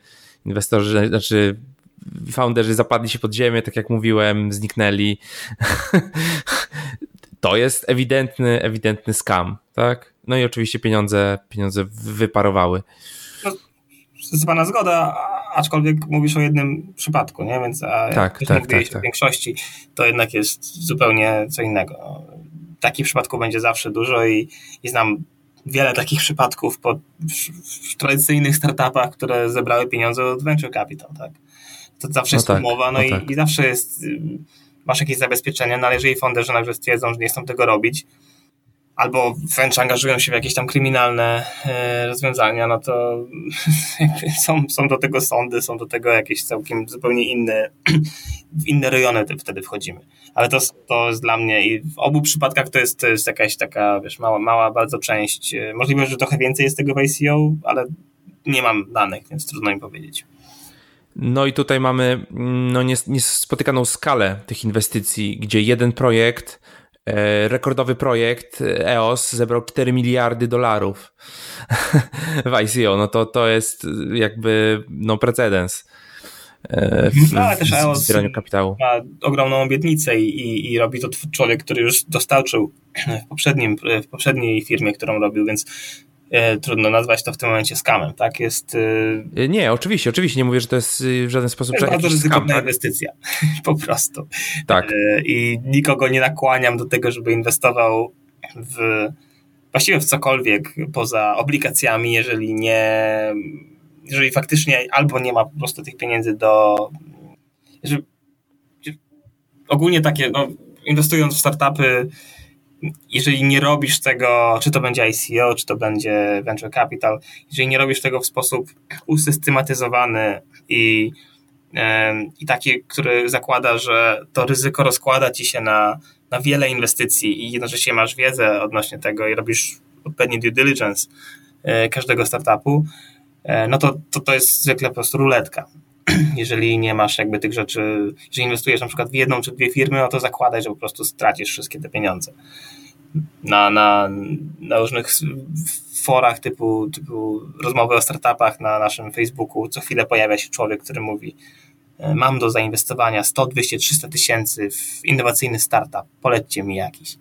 Inwestorzy, znaczy founderzy zapadli się pod ziemię, tak jak mówiłem, zniknęli. to jest ewidentny, ewidentny scam, tak? No i oczywiście pieniądze, pieniądze wyparowały. No, pana zgoda, aczkolwiek mówisz o jednym przypadku, nie? Więc a tak, jak tak, tak, tak. w większości, to jednak jest zupełnie co innego. Takich przypadków będzie zawsze dużo i, i znam wiele takich przypadków po, w, w, tradycyjnych startupach, które zebrały pieniądze od venture capital, tak? to zawsze no jest tak, umowa, no, no i, tak. i, zawsze jest, masz jakieś zabezpieczenia, no ale jeżeli fonderzy nagle stwierdzą, że nie chcą tego robić, albo wręcz angażują się w jakieś tam kryminalne e, rozwiązania, no to są, są do tego sądy, są do tego jakieś całkiem zupełnie inne, w inne rejony wtedy wchodzimy. Ale to, to jest dla mnie i w obu przypadkach to jest, to jest jakaś taka, wiesz, mała, mała bardzo część. E, możliwe, że trochę więcej jest tego w ICO, ale nie mam danych, więc trudno mi powiedzieć. No i tutaj mamy no, niespotykaną skalę tych inwestycji, gdzie jeden projekt, e, rekordowy projekt EOS zebrał 4 miliardy dolarów w ICO. No to, to jest jakby no, precedens. E, w, no, ale też EOS kapitału. ma ogromną obietnicę i, i robi to człowiek, który już dostarczył w, poprzednim, w poprzedniej firmie, którą robił, więc E, trudno nazwać to w tym momencie skamem, tak? Jest... E, nie, oczywiście, oczywiście nie mówię, że to jest w żaden sposób to jest bardzo ryzykowna tak? inwestycja, po prostu. Tak. E, I nikogo nie nakłaniam do tego, żeby inwestował w właściwie w cokolwiek poza obligacjami, jeżeli nie jeżeli faktycznie albo nie ma po prostu tych pieniędzy do jeżeli, ogólnie takie, no, inwestując w startupy jeżeli nie robisz tego, czy to będzie ICO, czy to będzie venture capital, jeżeli nie robisz tego w sposób usystematyzowany i, i taki, który zakłada, że to ryzyko rozkłada ci się na, na wiele inwestycji i jednocześnie masz wiedzę odnośnie tego i robisz odpowiedni due diligence e, każdego startupu, e, no to, to to jest zwykle po prostu ruletka. Jeżeli nie masz jakby tych rzeczy, jeżeli inwestujesz na przykład w jedną czy dwie firmy, no to zakładaj, że po prostu stracisz wszystkie te pieniądze na, na, na różnych forach typu, typu rozmowy o startupach na naszym Facebooku co chwilę pojawia się człowiek, który mówi e, mam do zainwestowania 100, 200, 300 tysięcy w innowacyjny startup, polećcie mi jakiś.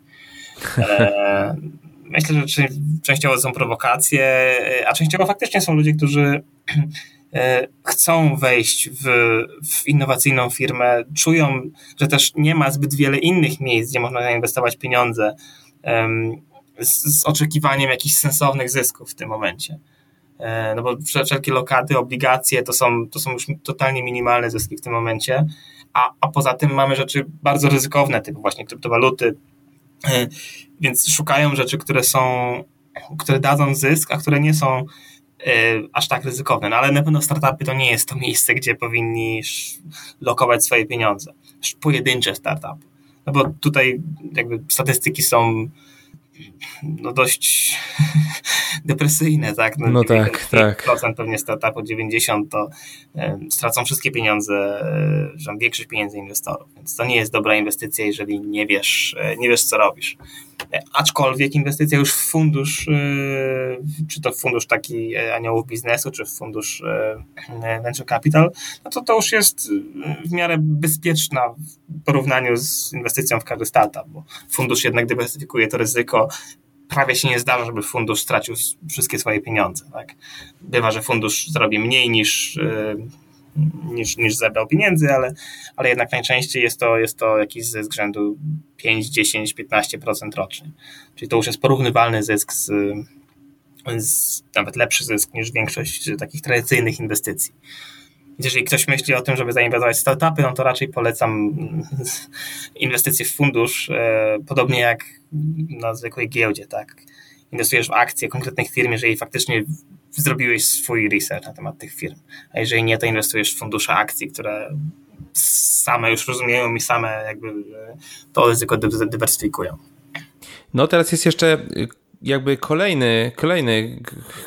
E, myślę, że częściowo są prowokacje, e, a częściowo faktycznie są ludzie, którzy chcą wejść w, w, innowacyjną firmę, czują, że też nie ma zbyt wiele innych miejsc, gdzie można zainwestować pieniądze, z, z oczekiwaniem jakichś sensownych zysków w tym momencie. E, no bo wszelkie lokaty, obligacje to są, to są już totalnie minimalne zyski w tym momencie, a, a poza tym mamy rzeczy bardzo ryzykowne, typu właśnie kryptowaluty, e, więc szukają rzeczy, które są, które dadzą zysk, a które nie są e, aż tak ryzykowne. No ale na pewno startupy to nie jest to miejsce, gdzie powinni lokować swoje pieniądze. Pojedyncze startupy. No bo tutaj jakby statystyki są no dość depresyjne, tak? No, no tak, tak. Procent pewnie startupu 90 to stracą wszystkie pieniądze, że większość pieniędzy inwestorów, więc to nie jest dobra inwestycja, jeżeli nie wiesz, e, nie wiesz co robisz. E, aczkolwiek inwestycja już w fundusz, e, czy to fundusz taki aniołów biznesu, czy w fundusz venture capital, no to to już jest w miarę bezpieczna w porównaniu z inwestycją w każdy startup, bo fundusz jednak dywersyfikuje to ryzyko, prawie się nie zdarza, żeby fundusz stracił wszystkie swoje pieniądze. Tak? Bywa, że fundusz zrobi mniej niż, y, niż, niż zebrał pieniędzy, ale, ale jednak najczęściej jest to, jest to jakiś zysk rzędu 5, 10, 15% rocznie. Czyli to już jest porównywalny zysk z, nawet lepszy zysk niż większość takich tradycyjnych inwestycji. Jeżeli ktoś myśli o tym, żeby zainwestować w startupy, no to raczej polecam inwestycje w fundusz, e, podobnie jak na zwykłej giełdzie, tak. Inwestujesz w akcje konkretnych firm, jeżeli faktycznie zrobiłeś swój research na temat tych firm. A jeżeli nie, to inwestujesz w fundusze akcji, które same już rozumieją i same jakby to ryzyko dywersyfikują. No teraz jest jeszcze jakby kolejny, kolejny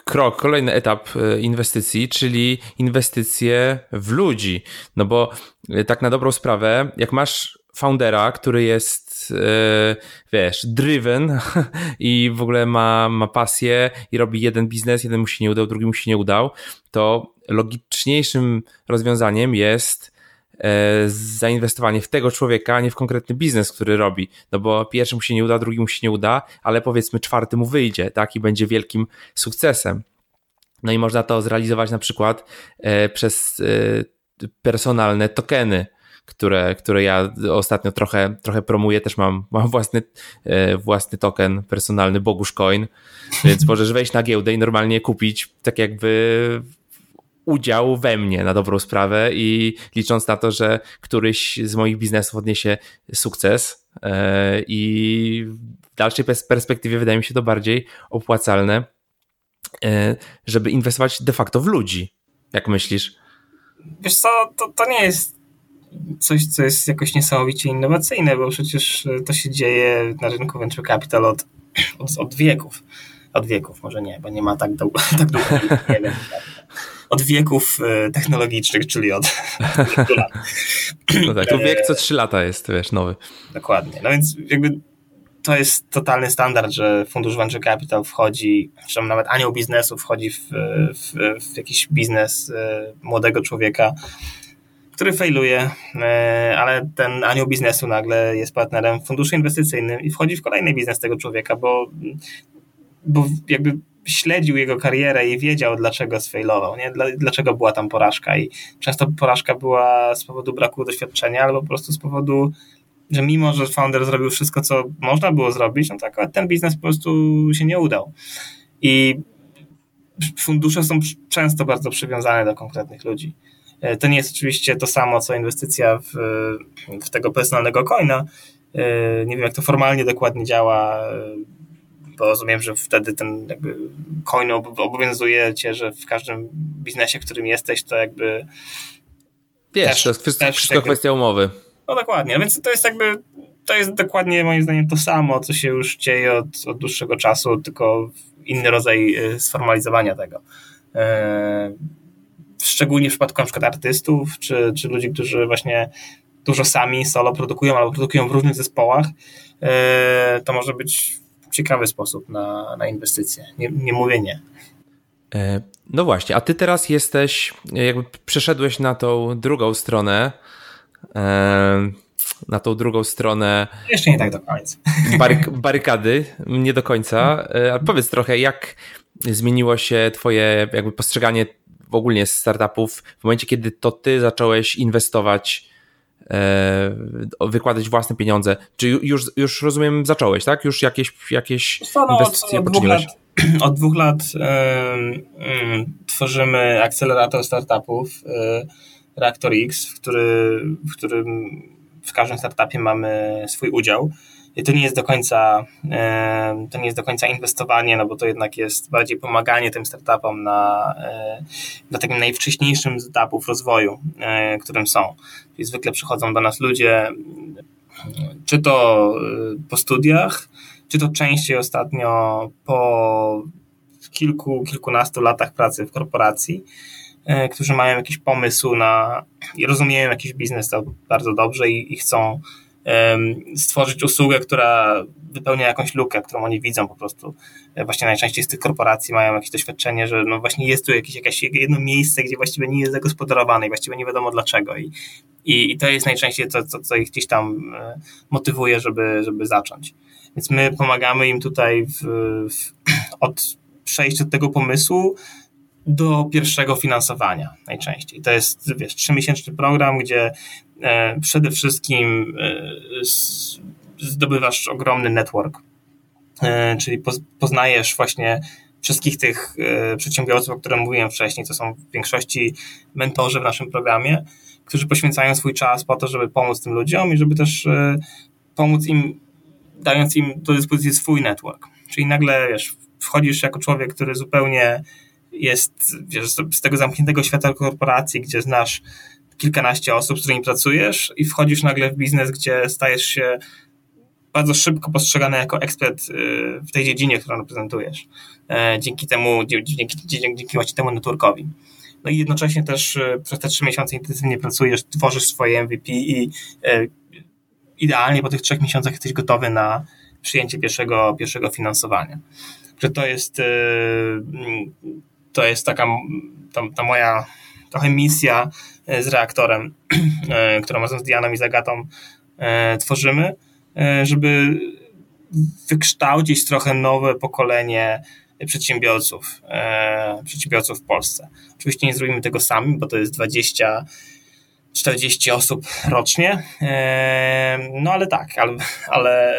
krok, kolejny etap e, inwestycji, czyli inwestycje w ludzi. No bo e, tak na dobrą sprawę, jak masz foundera, który jest, e, wiesz, driven i w ogóle ma, ma pasję i robi jeden biznes, jeden mu się nie udał, drugi mu się nie udał, to logiczniejszym rozwiązaniem jest E, zainwestowanie w tego człowieka, a nie w konkretny biznes, który robi. No bo pierwszy mu się nie uda, drugi mu się nie uda, ale powiedzmy czwarty mu wyjdzie, tak? I będzie wielkim sukcesem. No i można to zrealizować na przykład e, przez personalne tokeny, które, które ja ostatnio trochę, trochę promuję. Też mam, mam własny, własny token personalny Bogusz Coin, więc możesz wejść na giełdę i normalnie kupić tak jakby udział we mnie na dobrą sprawę i licząc na to, że któryś z moich biznesów odniesie sukces e, i w dalszej perspektywie wydaje mi się to bardziej opłacalne, e, żeby inwestować de facto w ludzi. Jak myślisz? Wiesz co, to, to nie jest coś, co jest jakoś niesamowicie innowacyjne, bo przecież to się dzieje na rynku venture capital od, od, wieków. Od wieków, może nie, bo nie ma tak, długo, tak długo nie wiem, od wieków e, technologicznych, czyli od lat. No tak, to wiek co trzy lata jest, wiesz, nowy. Dokładnie. No więc jakby to jest totalny standard, że fundusz venture capital wchodzi, czy nawet anioł biznesu wchodzi w, w, w jakiś biznes e, młodego człowieka, który failuje, e, ale ten anioł biznesu nagle jest partnerem w funduszu inwestycyjnym i wchodzi w kolejny biznes tego człowieka, bo, bo jakby śledził jego karierę i wiedział, dlaczego sfailował, nie? dlaczego była tam porażka. I często porażka była z powodu braku doświadczenia, albo po prostu z powodu, że mimo, że founder zrobił wszystko, co można było zrobić, no tak, ten biznes po prostu się nie udał. I fundusze są często bardzo przywiązane do konkretnych ludzi. E, to nie jest oczywiście to samo, co inwestycja w, w tego personalnego coina. E, nie wiem, jak to formalnie dokładnie działa bo rozumiem, że wtedy ten jakby coin obowiązuje cię, że w każdym biznesie, w którym jesteś, to jakby Wiesz, też, to jest wszystko, wszystko jakby, kwestia umowy. No dokładnie, więc to jest jakby to jest dokładnie moim zdaniem to samo, co się już dzieje od, od dłuższego czasu, tylko inny rodzaj sformalizowania tego. Szczególnie w przypadku na przykład artystów, czy, czy ludzi, którzy właśnie dużo sami solo produkują albo produkują w różnych zespołach, e, to może być ciekawy sposób na, na inwestycje. Nie, nie mówię nie. E, no właśnie, a ty teraz jesteś, jakby przeszedłeś na tą drugą stronę, e, na tą drugą stronę. Jeszcze nie tak do końca. Baryk barykady, nie do końca. Ale powiedz trochę, jak zmieniło się Twoje jakby postrzeganie w ogóle startupów w momencie, kiedy to Ty zacząłeś inwestować E, wykładać własne pieniądze. Czy już, już rozumiem, zacząłeś, tak? Już jakieś, jakieś no, inwestycje od, od dwóch lat, od dwóch lat tworzymy akcelerator startupów y, Reactor X, w, który, w którym w każdym startupie mamy swój udział. To nie jest do końca to nie jest do końca inwestowanie, no bo to jednak jest bardziej pomaganie tym startupom na, e, na takim najwcześniejszym etapów rozwoju, e, którym są. Czyli zwykle przychodzą do nas ludzie, czy to e, po studiach, czy to częściej ostatnio po kilku, kilkunastu latach pracy w korporacji, którzy mają jakiś pomysł na i rozumieją jakiś biznes bardzo dobrze i, i chcą stworzyć usługę, która wypełnia jakąś lukę, którą oni widzą po prostu. E, właśnie najczęściej z tych korporacji mają jakieś doświadczenie, że no właśnie jest tu jakieś, jakieś jedno miejsce, gdzie właściwie nie jest zagospodarowane i właściwie nie wiadomo dlaczego. I, i, i to jest najczęściej to, co, co ich gdzieś tam e, motywuje, żeby, żeby zacząć. Więc my pomagamy im tutaj w, w, od przejść od tego pomysłu do pierwszego finansowania najczęściej. To jest, wiesz, trzymiesięczny program, gdzie przede wszystkim e, zdobywasz ogromny network, e, czyli poznajesz właśnie wszystkich tych przedsiębiorców, o których mówiłem wcześniej, to są w większości mentorzy w naszym programie, którzy poświęcają swój czas po to, żeby pomóc tym ludziom i żeby też pomóc im, dając im do dyspozycji swój network. Czyli nagle, wiesz, wchodzisz jako człowiek, który zupełnie jest wiesz, z tego zamkniętego świata korporacji, gdzie znasz kilkanaście osób, z którymi pracujesz i wchodzisz nagle w biznes, gdzie stajesz się bardzo szybko postrzegany jako ekspert y, w tej dziedzinie, którą reprezentujesz. E, dzięki temu, dzięki, dzięki, właśnie temu networkowi. No i jednocześnie też y, przez te trzy miesiące intensywnie pracujesz, tworzysz swoje MVP i e, idealnie po tych trzech miesiącach jesteś gotowy na przyjęcie pierwszego, pierwszego finansowania. Że to jest, y, to jest taka ta, ta moja trochę misja z reaktorem, e, którą razem z Dianą i Zagatą e, tworzymy, e, żeby wykształcić trochę nowe pokolenie przedsiębiorców, przedsiębiorców w Polsce. Oczywiście nie zrobimy tego sami, bo to jest 20 40 osób rocznie. No ale tak, ale, ale,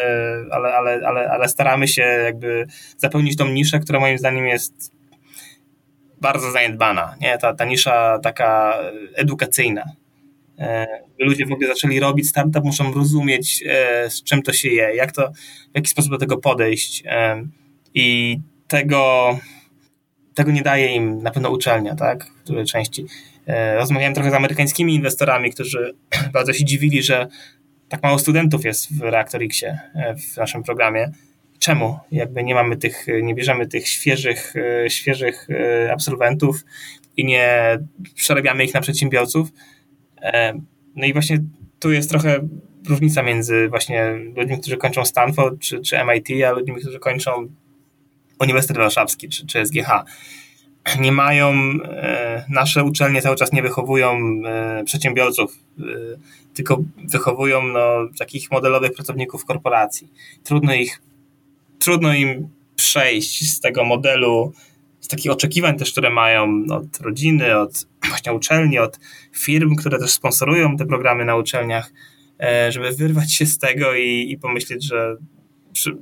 ale, ale, ale, staramy się jakby zapełnić tą niszę, która moim zdaniem jest bardzo zaniedbana. Nie? Ta, ta nisza taka edukacyjna. Ludzie w ogóle zaczęli robić startup, muszą rozumieć, z czym to się je, jak to, w jaki sposób do tego podejść. I tego, tego nie daje im na pewno uczelnia, tak? W dużej części. E, rozmawiałem trochę z amerykańskimi inwestorami, którzy bardzo się dziwili, że tak mało studentów jest w Reactor Xie e, w naszym programie. Czemu? Jakby nie mamy tych, nie bierzemy tych świeżych, e, świeżych absolwentów i nie przerabiamy ich na przedsiębiorców. No i właśnie tu jest trochę różnica między właśnie ludźmi, którzy kończą Stanford czy, czy MIT, a ludźmi, którzy kończą Uniwersytet Warszawski czy, czy SGH nie mają, e, nasze uczelnie cały czas nie wychowują e, przedsiębiorców, e, tylko wychowują no, takich modelowych pracowników korporacji. Trudno ich, trudno im przejść z tego modelu, z takich oczekiwań też, które mają od rodziny, od właśnie uczelni, od firm, które też sponsorują te programy na uczelniach, żeby wyrwać się z tego i, i pomyśleć, że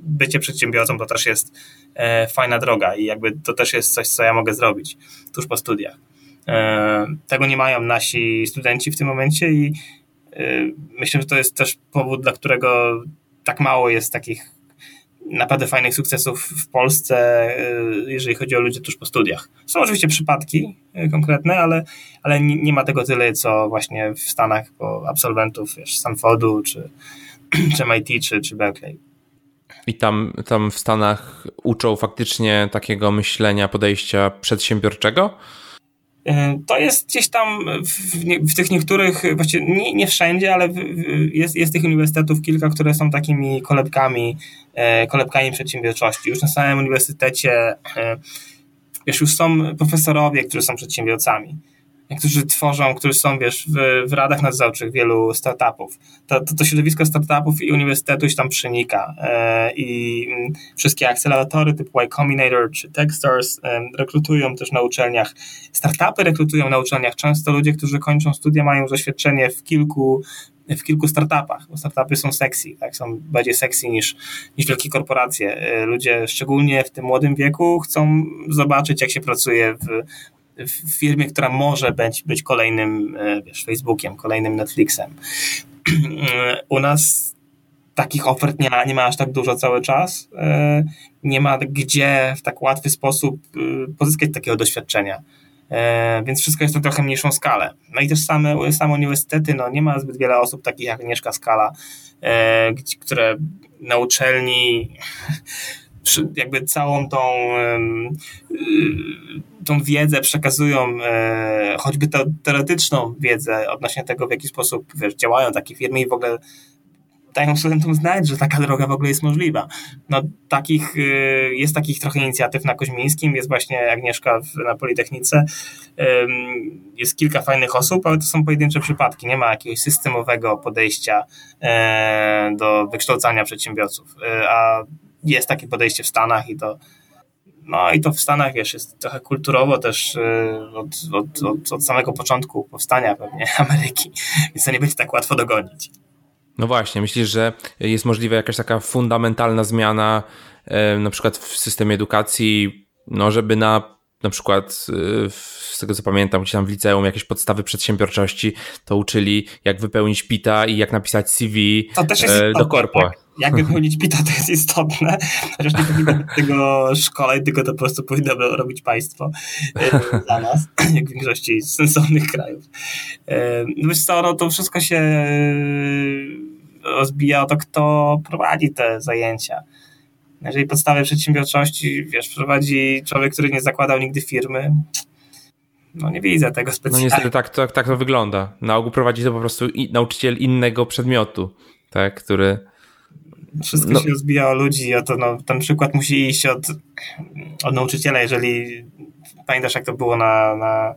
bycie przedsiębiorcą to też jest e, fajna droga i jakby to też jest coś, co ja mogę zrobić tuż po studiach. E, tego nie mają nasi studenci w tym momencie i e, myślę, że to jest też powód, dla którego tak mało jest takich naprawdę fajnych sukcesów w Polsce, jeżeli chodzi o ludzi tuż po studiach. Są oczywiście przypadki konkretne, ale, ale nie ma tego tyle, co właśnie w Stanach po absolwentów wiesz, Stanfordu, czy, czy MIT, czy, czy Berkeley. I tam, tam w Stanach uczą faktycznie takiego myślenia, podejścia przedsiębiorczego? E, to jest gdzieś tam w, nie, w tych niektórych, właściwie nie, nie wszędzie, ale w, jest, jest tych uniwersytetów kilka, które są takimi kolebkami, e, kolebkami przedsiębiorczości. Już na samym uniwersytecie, e, już są profesorowie, którzy są przedsiębiorcami którzy tworzą, którzy są, wiesz, w, w radach nadzorczych wielu startupów. To, to, to środowisko startupów i uniwersytetu się tam przenika e, i mm, wszystkie akceleratory typu Y Combinator czy Techstars e, rekrutują też na uczelniach. Startupy rekrutują na uczelniach. Często ludzie, którzy kończą studia mają doświadczenie w kilku w kilku startupach, bo startupy są sexy, tak? są bardziej sexy niż, niż wielkie korporacje. E, ludzie, szczególnie w tym młodym wieku, chcą zobaczyć, jak się pracuje w w firmie, która może być, być kolejnym e, wiesz, Facebookiem, kolejnym Netflixem. U nas takich ofert nie ma, nie ma aż tak dużo cały czas. E, nie ma gdzie w tak łatwy sposób e, pozyskać takiego doświadczenia. Więc wszystko jest na trochę mniejszą skalę. No i też same, same uniwersytety, no nie ma zbyt wiele osób takich jak Agnieszka Skala, które na uczelni jakby całą tą, tą wiedzę przekazują, e, choćby tę teoretyczną wiedzę odnośnie tego, w jaki sposób wiesz, działają takie firmy i w ogóle dają studentom znać, że taka droga w ogóle jest możliwa. No, takich, y, jest takich trochę inicjatyw na Koźmińskim, jest właśnie Agnieszka na Politechnice, jest kilka fajnych osób, ale to są pojedyncze przypadki, nie ma jakiegoś systemowego podejścia e, do wykształcania przedsiębiorców, e, a jest takie podejście w Stanach i to no i to w Stanach, wiesz, jest trochę kulturowo też y, od, od, od, od samego początku powstania pewnie Ameryki, więc to nie będzie tak łatwo dogonić. No właśnie, myślisz, że jest możliwa jakaś taka fundamentalna zmiana na przykład w systemie edukacji no żeby na na przykład y, z tego co pamiętam, gdzieś tam w liceum jakieś podstawy przedsiębiorczości, to uczyli jak wypełnić PITA i jak napisać CV to też jest do korpo. Tak? Jak wypełnić PITA to jest istotne, chociaż nie powinno tego szkoleń, tylko to po prostu powinno robić państwo e, dla nas, jak w większości sensownych krajów. E, no wiesz co, no to wszystko się rozbija o to, kto prowadzi te zajęcia. Jeżeli podstawy przedsiębiorczości, wiesz, prowadzi człowiek, który nie zakładał nigdy firmy, no nie widzę tego specjalnie. No niestety tak, tak, tak to wygląda. Na ogół prowadzi to po prostu nauczyciel innego przedmiotu, tak, który... Wszystko no. się rozbija o ludzi, a to no, ten przykład musi iść od, od nauczyciela, jeżeli pamiętasz jak to było na, na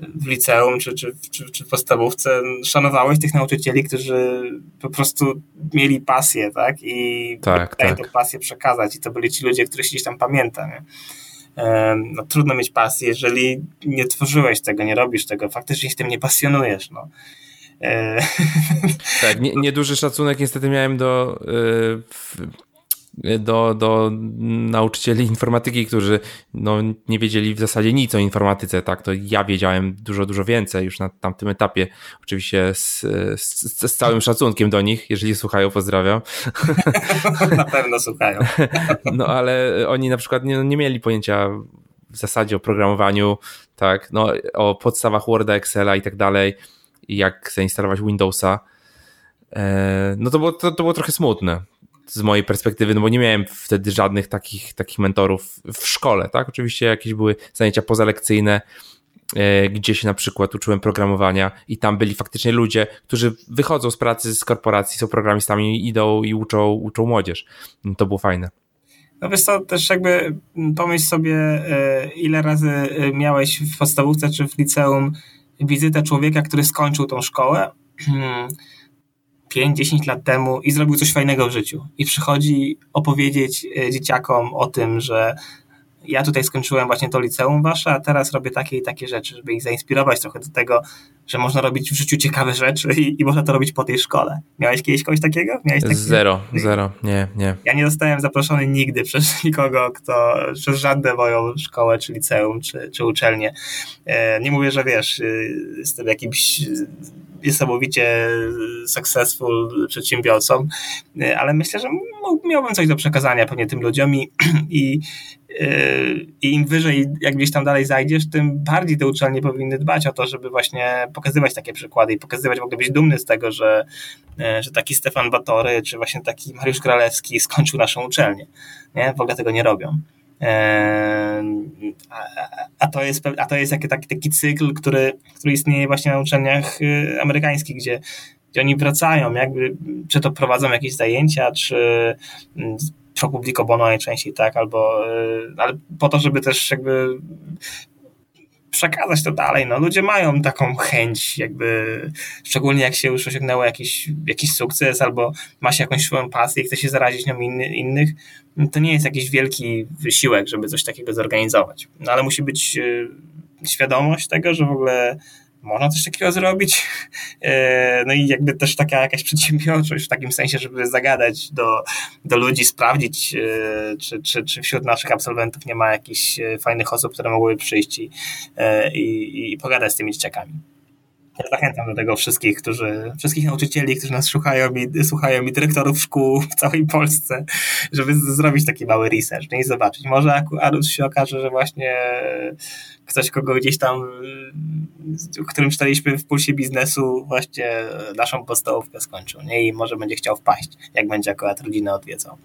w liceum czy, czy, czy, czy w podstawówce szanowałeś tych nauczycieli, którzy po prostu mieli pasję, tak? I tak, tak. tę pasję przekazać. I to byli ci ludzie, których się gdzieś tam pamięta, nie? No, trudno mieć pasję, jeżeli nie tworzyłeś tego, nie robisz tego, faktycznie się tym nie pasjonujesz. No. E, tak, nie, nieduży szacunek niestety miałem do do, do nauczycieli informatyki, którzy no, nie wiedzieli w zasadzie nic o informatyce, tak, to ja wiedziałem dużo, dużo więcej już na tamtym etapie, oczywiście z, z, z całym szacunkiem do nich, jeżeli słuchają, pozdrawiam. Na pewno słuchają. No, ale oni na przykład nie, nie mieli pojęcia w zasadzie o programowaniu, tak, no, o podstawach Worda, Excela i tak dalej, jak zainstalować Windowsa, e, no to było, to, to było trochę smutne z mojej perspektywy, no bo nie miałem wtedy żadnych takich, takich mentorów w szkole, tak? Oczywiście jakieś były zajęcia pozalekcyjne, e, gdzie się na przykład uczyłem programowania i tam byli faktycznie ludzie, którzy wychodzą z pracy z korporacji, są programistami, idą i uczą, uczą młodzież. No to było fajne. No wiesz to też jakby pomyśl sobie, e, ile razy miałeś w podstawówce czy w liceum wizytę człowieka, który skończył tą szkołę, 5-10 lat temu i zrobił coś fajnego w życiu. I przychodzi opowiedzieć e, dzieciakom o tym, że ja tutaj skończyłem właśnie to liceum wasze, a teraz robię takie i takie rzeczy, żeby ich zainspirować trochę do tego, że można robić w życiu ciekawe rzeczy i, i można to robić po tej szkole. Miałeś kiedyś kogoś takiego? Miałeś takie... Zero, zero, nie, nie. Ja nie zostałem zaproszony nigdy przez nikogo, kto, przez żadne moją szkołę, czy liceum, czy, czy uczelnię. E, nie mówię, że wiesz, y, jestem jakimś niesamowicie successful przedsiębiorcą, ale myślę, że miałbym coś do przekazania pewnie tym ludziom i, i, i im wyżej, jak gdzieś tam dalej zajdziesz, tym bardziej te uczelnie powinny dbać o to, żeby właśnie pokazywać takie przykłady i pokazywać, w ogóle być dumny z tego, że, że taki Stefan Batory, czy właśnie taki Mariusz Kralewski skończył naszą uczelnię. Nie? W ogóle tego nie robią. A to jest, a to jest taki, taki, taki cykl, który, który istnieje właśnie na uczelniach y, amerykańskich, gdzie, gdzie oni wracają, jakby, czy to prowadzą jakieś zajęcia, czy mm, pro publico bono najczęściej, tak, albo y, ale po to, żeby też jakby przekazać to dalej. No, ludzie mają taką chęć, jakby, szczególnie jak się już osiągnęło jakiś, jakiś sukces albo ma się jakąś swoją pasję i chce się zarazić nią inny, innych, to nie jest jakiś wielki wysiłek, żeby coś takiego zorganizować. No ale musi być y, świadomość tego, że w ogóle można coś takiego zrobić. E, no i jakby też taka jakaś przedsiębiorczość w takim sensie, żeby zagadać do, do ludzi, sprawdzić, e, czy, czy, czy wśród naszych absolwentów nie ma jakichś e, fajnych osób, które mogłyby przyjść i, i, i pogadać z tymi dzieciakami. Zachęcam do tego wszystkich, którzy, wszystkich nauczycieli, którzy nas słuchają i, słuchają i dyrektorów szkół w całej Polsce, żeby zrobić taki mały research nie? i zobaczyć. Może akurat się okaże, że właśnie ktoś, kogo gdzieś tam, którym czytaliśmy w pulsie biznesu, właśnie naszą podstawówkę skończył, nie? I może będzie chciał wpaść, jak będzie akurat rodzinę odwiedzał.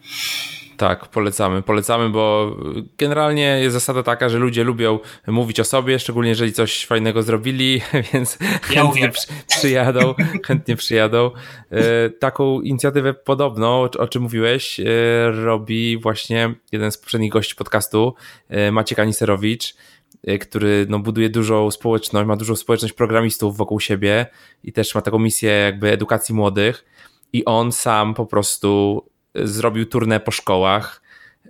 Tak, polecamy. Polecamy, bo generalnie jest zasada taka, że ludzie lubią mówić o sobie, szczególnie jeżeli coś fajnego zrobili, więc ja chętnie przy, przyjadą, chętnie przyjadą. E, taką inicjatywę podobną, o czym mówiłeś, e, robi właśnie jeden z poprzednich gości podcastu, e, Maciek Aniserowicz, który no, buduje dużą społeczność, ma dużą społeczność programistów wokół siebie i też ma taką misję jakby edukacji młodych. I on sam po prostu zrobił turnę po szkołach,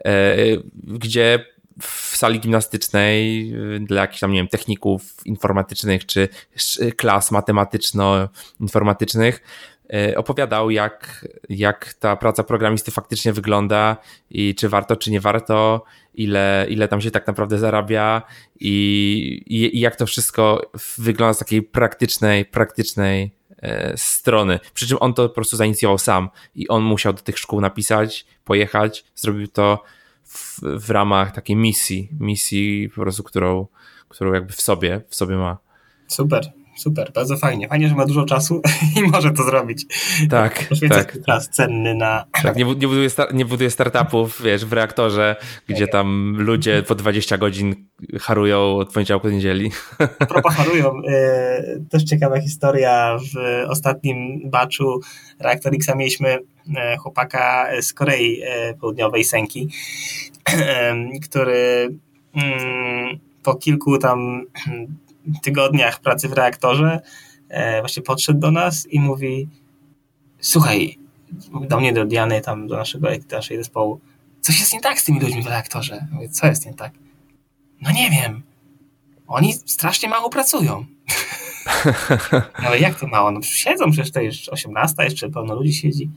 e, gdzie w sali gimnastycznej dla jakichś tam, nie wiem, techników informatycznych czy klas matematyczno-informatycznych opowiadał, jak, jak ta praca programisty faktycznie wygląda i czy warto, czy nie warto, ile, ile tam się tak naprawdę zarabia i, i, i jak to wszystko wygląda z takiej praktycznej, praktycznej e, strony. Przy czym on to po prostu zainicjował sam i on musiał do tych szkół napisać, pojechać, zrobił to w, w ramach takiej misji, misji po prostu, którą, którą jakby w sobie, w sobie ma. Super, super, bardzo fajnie. Fajnie, że ma dużo czasu i może to zrobić. Tak, tak. czas cenny na... Tak, nie, nie, buduje nie buduje startupów, wiesz, w reaktorze, gdzie tam ludzie po 20 godzin harują od poniedziałku do niedzieli. A propos harują, yy, też ciekawa historia. W ostatnim baczu Reaktor X mieliśmy e, chłopaka z Korei e, Południowej, Senki, który mm, po kilku tam tygodniach pracy w reaktorze e, właśnie podszedł do nas i mówi słuchaj, do mnie, do Diany, tam do naszego, naszej zespołu, coś jest nie tak z tymi ludźmi w reaktorze. Mówię, co jest nie tak? No nie wiem. Oni strasznie mało pracują. no ale jak to mało? No siedzą przecież to już 18, jeszcze pełno ludzi siedzi.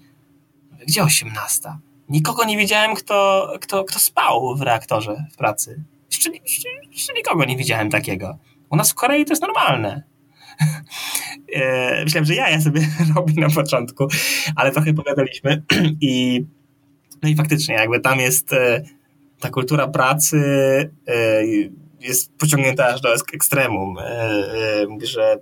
Gdzie 18? Nikogo nie widziałem, kto, kto, kto spał w reaktorze w pracy. Jeszcze, jeszcze, jeszcze nikogo nie widziałem takiego. U nas w Korei to jest normalne. E, myślałem, że ja ja sobie robię na początku, ale trochę pogadaliśmy i no i faktycznie jakby tam jest e, ta kultura pracy e, jest pociągnięta aż do ekstremum, że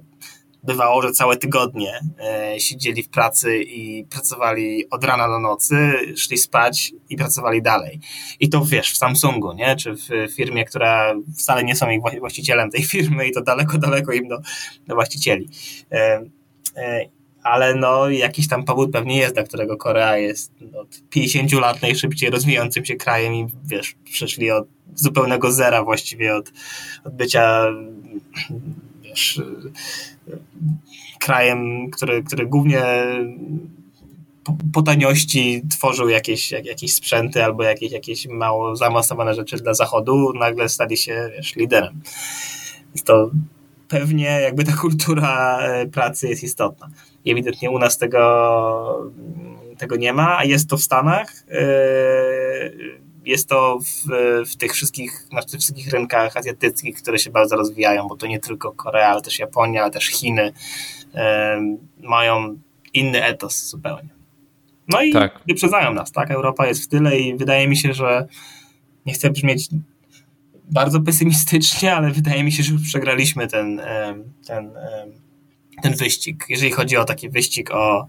bywało, że całe tygodnie e, siedzieli w pracy i pracowali od rana do nocy, szli spać i pracowali dalej. I to wiesz, w Samsungu, nie? Czy w firmie, która wcale nie są ich właścicielem tej firmy i to daleko, daleko im do, do właścicieli. E, e, ale no jakiś tam powód pewnie jest, dla którego Korea jest od 50 lat najszybciej rozwijającym się krajem i wiesz, przeszli od zupełnego zera właściwie od, od bycia wiesz, krajem, który, który głównie po, po taniości tworzył jakieś, jak, jakieś sprzęty albo jakieś, jakieś mało zaawansowane rzeczy dla Zachodu, nagle stali się wiesz, liderem. Więc to pewnie jakby ta kultura e, pracy jest istotna. I ewidentnie u nas tego, tego nie ma, a jest to w Stanach. Yy, jest to w, w tych wszystkich, na tych wszystkich rynkach azjatyckich, które się bardzo rozwijają, bo to nie tylko Korea, ale też Japonia, ale też Chiny mają inny etos zupełnie. No i tak. wyprzedzają nas, tak? Europa jest w tyle i wydaje mi się, że nie chcę brzmieć bardzo pesymistycznie, ale wydaje mi się, że już przegraliśmy ten, ten, ten wyścig. Jeżeli chodzi o taki wyścig o,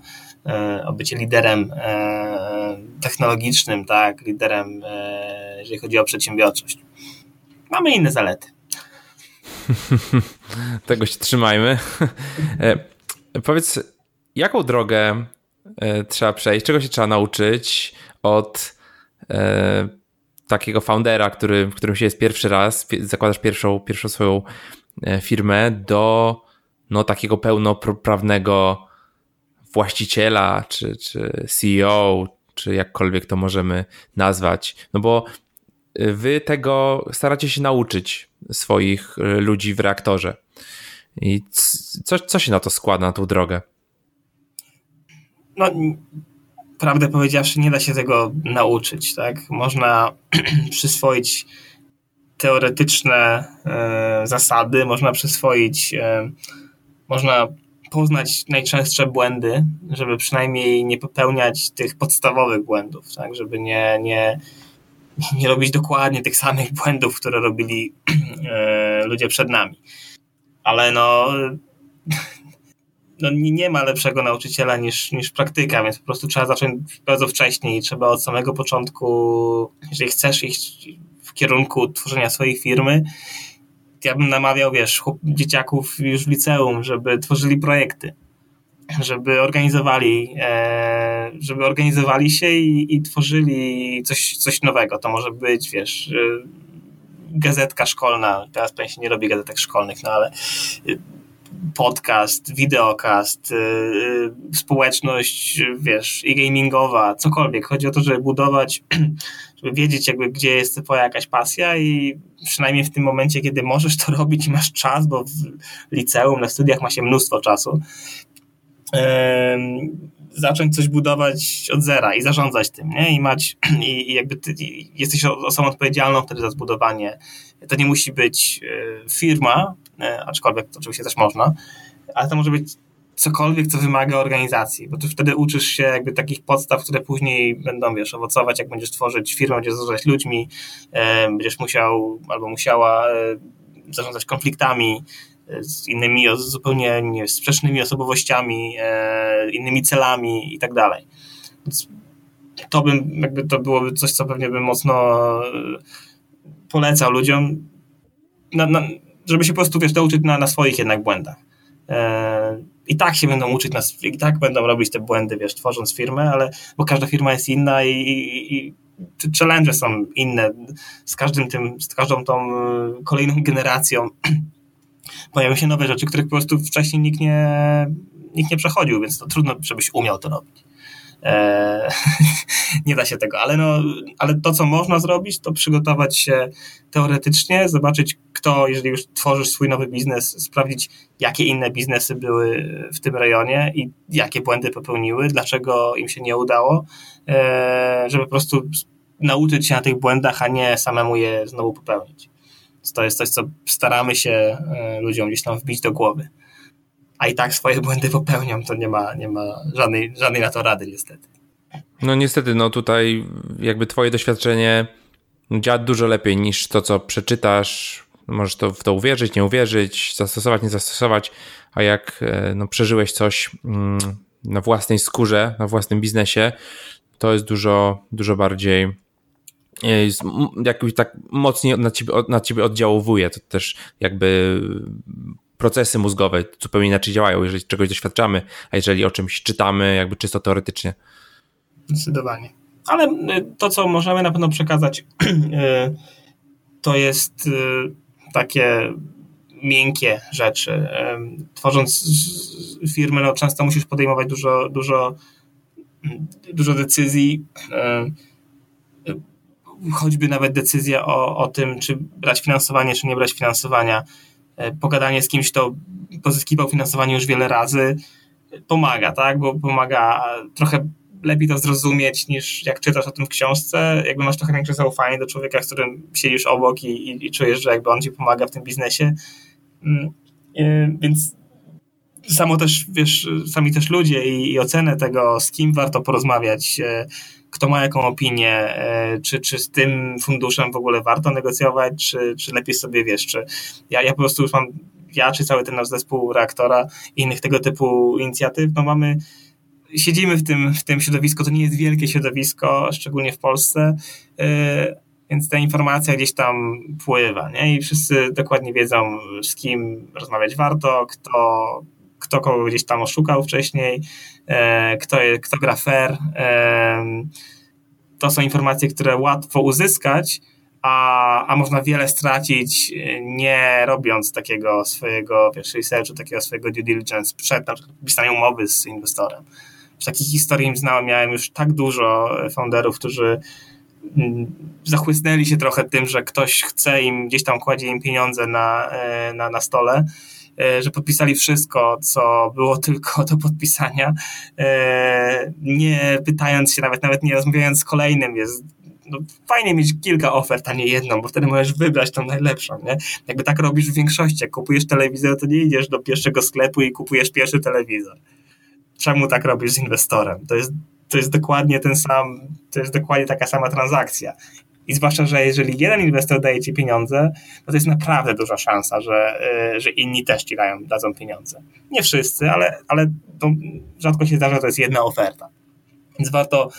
o bycie liderem e, technologicznym, tak, liderem, e, jeżeli chodzi o przedsiębiorczość. Mamy inne zalety. Tego się trzymajmy. Powiedz, jaką drogę trzeba przejść, czego się trzeba nauczyć od takiego foundera, który, w którym się jest pierwszy raz, zakładasz pierwszą, pierwszą swoją firmę, do no, takiego pełnoprawnego właściciela, czy, czy CEO, czy jakkolwiek to możemy nazwać. No bo y, wy tego staracie się nauczyć swoich y, ludzi w reaktorze. I co, co się na to składa, na tą drogę? No, prawdę powiedziawszy, nie da się tego nauczyć, tak? Można przyswoić teoretyczne e, zasady, można przyswoić e, można poznać najczęstsze błędy, żeby przynajmniej nie popełniać tych podstawowych błędów, tak? żeby nie, nie, nie robić dokładnie tych samych błędów, które robili e, ludzie przed nami. Ale no, no nie ma lepszego nauczyciela niż, niż praktyka, więc po prostu trzeba zacząć bardzo wcześnie i trzeba od samego początku, jeżeli chcesz iść w kierunku tworzenia swojej firmy, ja bym namawiał, wiesz, dzieciaków już w liceum, żeby tworzyli projekty, żeby organizowali, e, żeby organizowali się i, i, tworzyli coś, coś nowego. To może być, wiesz, e, gazetka szkolna. Teraz pewnie się nie robi gazetek szkolnych, no ale podcast, wideokast, społeczność, wiesz, i gamingowa, cokolwiek. Chodzi o to, żeby budować, żeby wiedzieć jakby, gdzie jest twoja jakaś pasja i przynajmniej w tym momencie, kiedy możesz to robić i masz czas, bo w liceum, na studiach ma się mnóstwo czasu, zacząć coś budować od zera i zarządzać tym, nie? I mać, i, jakby ty i jesteś osobą odpowiedzialną wtedy za zbudowanie. To nie musi być e, firma, aczkolwiek to oczywiście też można, ale to może być cokolwiek, co wymaga organizacji, bo ty wtedy uczysz się jakby takich podstaw, które później będą, wiesz, owocować, jak będziesz tworzyć firmę, będziesz zarządzać ludźmi, e, będziesz musiał albo musiała zarządzać konfliktami, z innymi zupełnie nie, sprzecznymi osobowościami, e, innymi celami i tak dalej. Więc to bym, jakby to byłoby coś, co pewnie bym mocno e, polecał ludziom, na, na, żeby się po prostu, wiesz, nauczyć na, na swoich jednak błędach. E, I tak się będą uczyć, na, i tak będą robić te błędy, wiesz, tworząc firmę, ale, bo każda firma jest inna i, i, i challenge są inne z każdym tym, z każdą tą e, kolejną generacją pojawią się nowe rzeczy, których po prostu wcześniej nikt nie, nikt nie przechodził, więc to trudno, żebyś umiał to robić. Eee, nie da się tego, ale, no, ale to, co można zrobić, to przygotować się teoretycznie, zobaczyć, kto, jeżeli już tworzysz swój nowy biznes, sprawdzić, jakie inne biznesy były w tym rejonie i jakie błędy popełniły, dlaczego im się nie udało, eee, żeby po prostu nauczyć się na tych błędach, a nie samemu je znowu popełnić to jest coś, co staramy się e, ludziom gdzieś tam wbić do głowy. A i tak swoje błędy popełniam, to nie ma, nie ma żadnej, żadnej na to rady niestety. No niestety, no tutaj jakby twoje doświadczenie działa dużo lepiej niż to, co przeczytasz. Możesz to, w to uwierzyć, nie uwierzyć, zastosować, nie zastosować, a jak e, no, przeżyłeś coś mm, na własnej skórze, na własnym biznesie, to jest dużo, dużo bardziej jakoś tak mocniej na ciebie, na ciebie oddziałuje, to też jakby procesy mózgowe zupełnie inaczej działają, jeżeli czegoś doświadczamy, a jeżeli o czymś czytamy, jakby czysto teoretycznie. Zdecydowanie. Ale y, to, co możemy na pewno przekazać, y, to jest y, takie miękkie rzeczy. Tworząc firmę, no często musisz podejmować dużo, dużo, dużo decyzji choćby nawet decyzja o, o tym, czy brać finansowanie, czy nie brać finansowania, pogadanie z kimś, kto pozyskiwał finansowanie już wiele razy, pomaga, tak? Bo pomaga trochę lepiej to zrozumieć niż jak czytasz o tym w książce, jakby masz trochę większe zaufanie do człowieka, z którym siedzisz obok i, i, i czujesz, że jakby on ci pomaga w tym biznesie. Mm, e, więc samo też, wiesz, sami też ludzie i, i ocenę tego, z kim warto porozmawiać, e, kto ma jaką opinię, e, czy, czy z tym funduszem w ogóle warto negocjować, czy, czy lepiej sobie wiesz, czy ja, ja po prostu już mam, ja czy cały ten nasz zespół reaktora i innych tego typu inicjatyw, no mamy siedzimy w tym, w tym środowisku, to nie jest wielkie środowisko, szczególnie w Polsce, e, więc ta informacja gdzieś tam pływa, nie? I wszyscy dokładnie wiedzą, z kim rozmawiać warto, kto, kto kogo gdzieś tam oszukał wcześniej, e, kto, kto gra fair. E, to są informacje, które łatwo uzyskać, a, a można wiele stracić nie robiąc takiego swojego wiesz, researchu, takiego swojego due diligence przed podpisaniem umowy z inwestorem. W takich historii znałem, miałem już tak dużo founderów, którzy mm, zachłysnęli się trochę tym, że ktoś chce im, gdzieś tam kładzie im pieniądze na, e, na, na stole E, że podpisali wszystko, co było tylko do podpisania, e, nie pytając się nawet, nawet nie rozmawiając z kolejnym, jest no, fajnie mieć kilka ofert, a nie jedną, bo wtedy możesz wybrać tą najlepszą, nie? Jakby tak robisz w większości, jak kupujesz telewizor, to nie idziesz do pierwszego sklepu i kupujesz pierwszy telewizor. Czemu tak robisz z inwestorem? To jest, to jest dokładnie ten sam, to jest dokładnie taka sama transakcja. I zwłaszcza, że jeżeli jeden inwestor daje ci pieniądze, to, to jest naprawdę duża szansa, że, y, że inni też ci dają, dadzą pieniądze. Nie wszyscy, ale, ale to rzadko się zdarza, że to jest jedna oferta. Więc warto,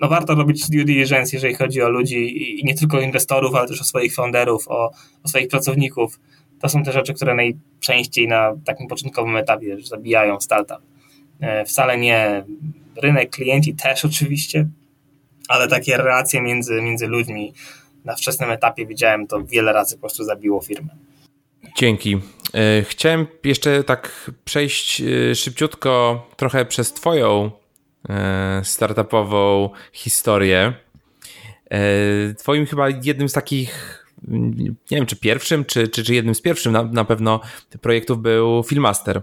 no warto robić due diligence, jeżeli chodzi o ludzi i nie tylko inwestorów, ale też o swoich founderów, o, o swoich pracowników. To są te rzeczy, które najczęściej na takim początkowym etapie zabijają startup. E, wcale nie rynek, klienci też oczywiście, ale takie relacje między, między ludźmi na wczesnym etapie widziałem, to wiele razy po prostu zabiło firmę. Dzięki. E, chciałem jeszcze tak przejść e, szybciutko trochę przez Twoją e, startupową historię. Twoim chyba jednym z takich, nie wiem czy pierwszym, czy, czy, czy jednym z pierwszym na, na pewno projektów był Filmaster.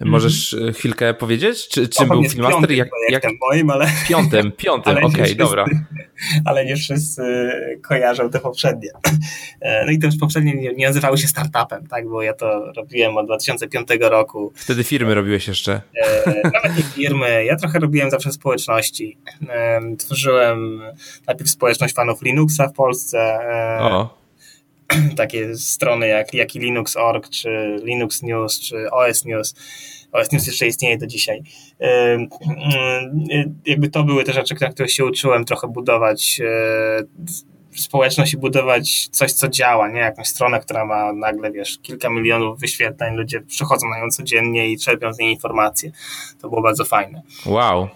Możesz mm -hmm. chwilkę powiedzieć, czy, czym był Filmmaster? Jak, jak... moim, ale... Piątym, piątym, okej, okay, dobra. Ale nie wszyscy kojarzą te poprzednie. E, no i te poprzednie nie, nie nazywały się startupem, tak, bo ja to robiłem od 2005 roku. Wtedy firmy robiłeś jeszcze? E, nawet nie firmy, ja trochę robiłem zawsze społeczności. Tworzyłem najpierw społeczność fanów Linuxa w Polsce. O takie strony jak, jak Linux.org, czy Linux News, czy OS News. OS News jeszcze istnieje do dzisiaj. Jakby to były te rzeczy, na których się uczyłem trochę budować społeczność i budować coś, co działa, nie jakąś stronę, która ma nagle, wiesz, kilka milionów wyświetleń, ludzie przychodzą na nią codziennie i czerpią z niej informacje. To było bardzo fajne. Wow.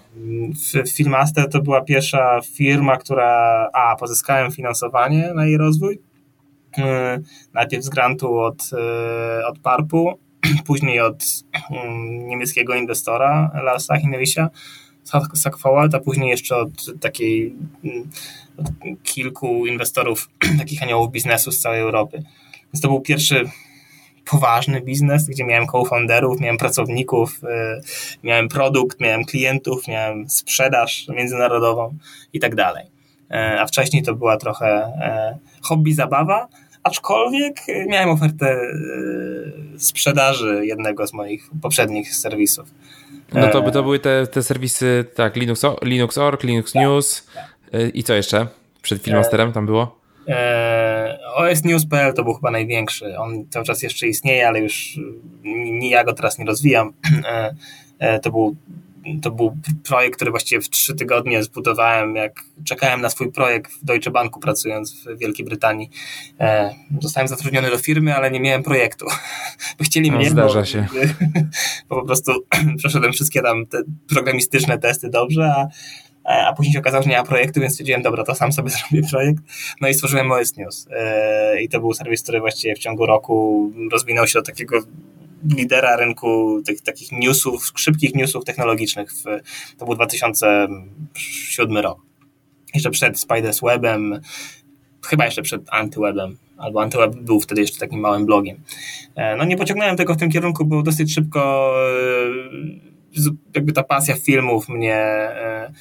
Filmaster to była pierwsza firma, która, a, pozyskałem finansowanie na jej rozwój, najpierw z grantu od, e, od PARP-u, później od mm, niemieckiego inwestora Larsa Hinricha, Sackfowald, a później jeszcze od takiej mm, od kilku inwestorów, takich aniołów biznesu z całej Europy. Więc to był pierwszy poważny biznes, gdzie miałem co-founderów, miałem pracowników, e, miałem produkt, miałem klientów, miałem sprzedaż międzynarodową i tak dalej. A wcześniej to była trochę hobby, zabawa, aczkolwiek miałem ofertę e, sprzedaży jednego z moich poprzednich serwisów. No to, by to były te, te serwisy, tak, Linux, Linux.org, Linux tak, News tak. E, i co jeszcze przed Filmasterem tam było? E, OSNews.pl to był chyba największy. On cały czas jeszcze istnieje, ale już ja go teraz nie rozwijam. To był to był projekt, który właściwie w trzy tygodnie zbudowałem, jak czekałem na swój projekt w Deutsche Banku pracując w Wielkiej Brytanii. E, zostałem zatrudniony do firmy, ale nie miałem projektu. Bo chcieli no, mnie. Zdarza bo, się. Bo po prostu przeszedłem wszystkie tam te programistyczne testy dobrze, a a później się okazało, że nie ma projektu, więc stwierdziłem, dobra, to sam sobie zrobię projekt. No i stworzyłem OS News. E, I to był serwis, który właściwie w ciągu roku rozwinął się do takiego lidera rynku tych takich newsów, szybkich newsów technologicznych. W, to był 2007 rok. Jeszcze przed Spiders Webem, chyba jeszcze przed Antywebem, albo Antyweb był wtedy jeszcze takim małym blogiem. E, no nie pociągnąłem tego w tym kierunku, bo dosyć szybko e, jakby ta pasja filmów mnie e,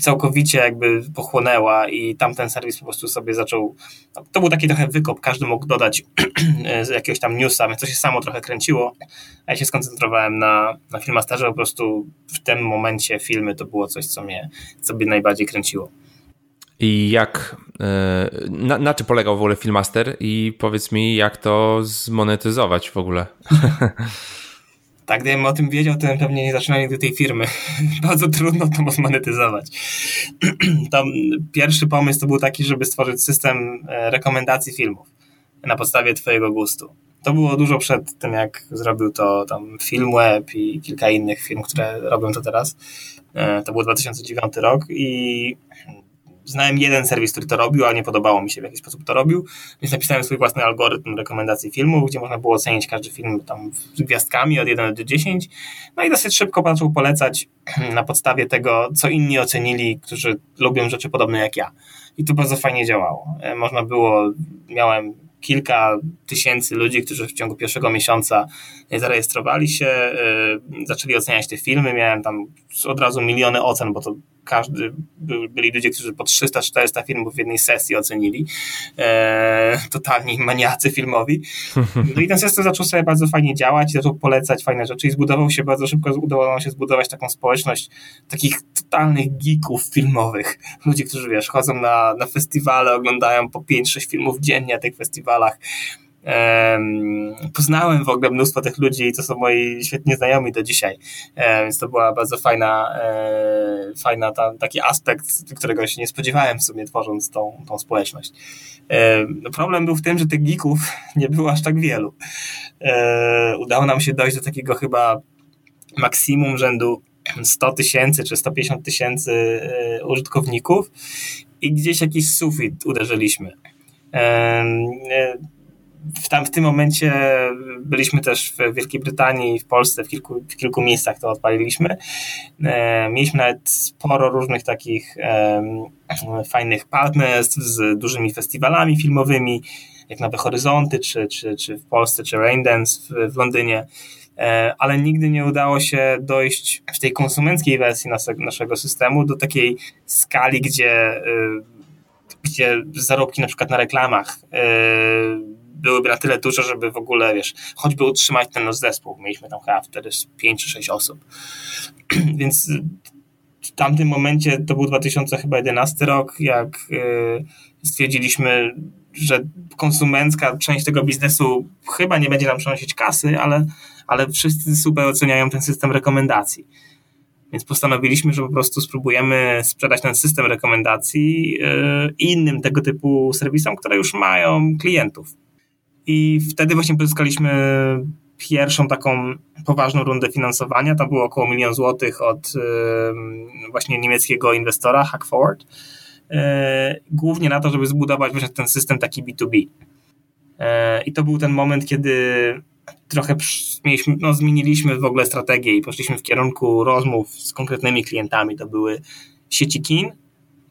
całkowicie jakby pochłonęła i tamten serwis po prostu sobie zaczął, no, to był taki trochę wykop, każdy mógł dodać z jakiegoś tam newsa, więc to się samo trochę kręciło, a ja się skoncentrowałem na, na Filmasterze, po prostu w tym momencie filmy to było coś, co mnie, co mnie najbardziej kręciło. I jak, e, na, na czym polegał w ogóle Filmaster i powiedz mi, jak to zmonetyzować w ogóle? Tak, gdybym o tym wiedział, to bym pewnie nie zaczynał nigdy tej firmy. Bardzo trudno to zmonetyzować. to pierwszy pomysł to był taki, żeby stworzyć system e, rekomendacji filmów na podstawie twojego gustu. To było dużo przed tym, jak zrobił to tam Filmweb i kilka innych firm, które robią to teraz. E, to był 2009 rok i znałem jeden serwis, który to robił, ale nie podobało mi się w jaki sposób to robił, więc napisałem swój własny algorytm rekomendacji filmów, gdzie można było ocenić każdy film tam gwiazdkami od 1 do 10. No i dosyć szybko zaczął polecać na podstawie tego, co inni ocenili, którzy lubią rzeczy podobne jak ja. I to bardzo fajnie działało. E, można było, miałem kilka tysięcy ludzi, którzy w ciągu pierwszego miesiąca zarejestrowali się, yy, zaczęli oceniać te filmy. Miałem tam od razu miliony ocen, bo to każdy, byli ludzie, którzy po 300-400 filmów w jednej sesji ocenili. E, totalni maniacy filmowi. No i ten system zaczął sobie bardzo fajnie działać, zaczął polecać fajne rzeczy i zbudował się bardzo szybko, udało nam się zbudować taką społeczność takich totalnych geeków filmowych. Ludzi, którzy wiesz, chodzą na, na festiwale, oglądają po 5-6 filmów dziennie na tych festiwalach poznałem w ogóle mnóstwo tych ludzi i to są moi świetni znajomi do dzisiaj, więc to była bardzo fajna, e, fajna ta, taki aspekt, którego się nie spodziewałem w sumie tworząc tą, tą społeczność. Problem był w tym, że tych geeków nie było aż tak wielu. E, udało nam się dojść do takiego chyba maksimum rzędu 100 tysięcy czy 150 tysięcy e, użytkowników i gdzieś jakiś sufit uderzyliśmy w, tam, w tym momencie byliśmy też w Wielkiej Brytanii, w Polsce, w kilku, w kilku miejscach to odpaliliśmy. E, mieliśmy nawet sporo różnych takich e, fajnych partnerstw z dużymi festiwalami filmowymi, jak Nowe Horyzonty, czy, czy, czy w Polsce, czy Raindance w, w Londynie. e, ale nigdy nie udało się dojść w tej konsumenckiej wersji naszego systemu do takiej skali, gdzie, gdzie zarobki na przykład na reklamach byłyby na tyle duże, żeby w ogóle, wiesz, choćby utrzymać ten zespół. Mieliśmy tam chyba wtedy 5 czy 6 osób. Więc w tamtym momencie, to był 2011 rok, jak stwierdziliśmy, że konsumencka część tego biznesu chyba nie będzie nam przynosić kasy, ale, ale wszyscy super oceniają ten system rekomendacji. Więc postanowiliśmy, że po prostu spróbujemy sprzedać ten system rekomendacji yy, innym tego typu serwisom, które już mają klientów. I wtedy właśnie pozyskaliśmy pierwszą taką poważną rundę finansowania. Tam było około milion złotych od właśnie niemieckiego inwestora Hackforward. E, głównie na to, żeby zbudować właśnie ten system taki B2B. E, I to był ten moment, kiedy trochę mieliśmy, no, zmieniliśmy w ogóle strategię i poszliśmy w kierunku rozmów z konkretnymi klientami. To były sieci kin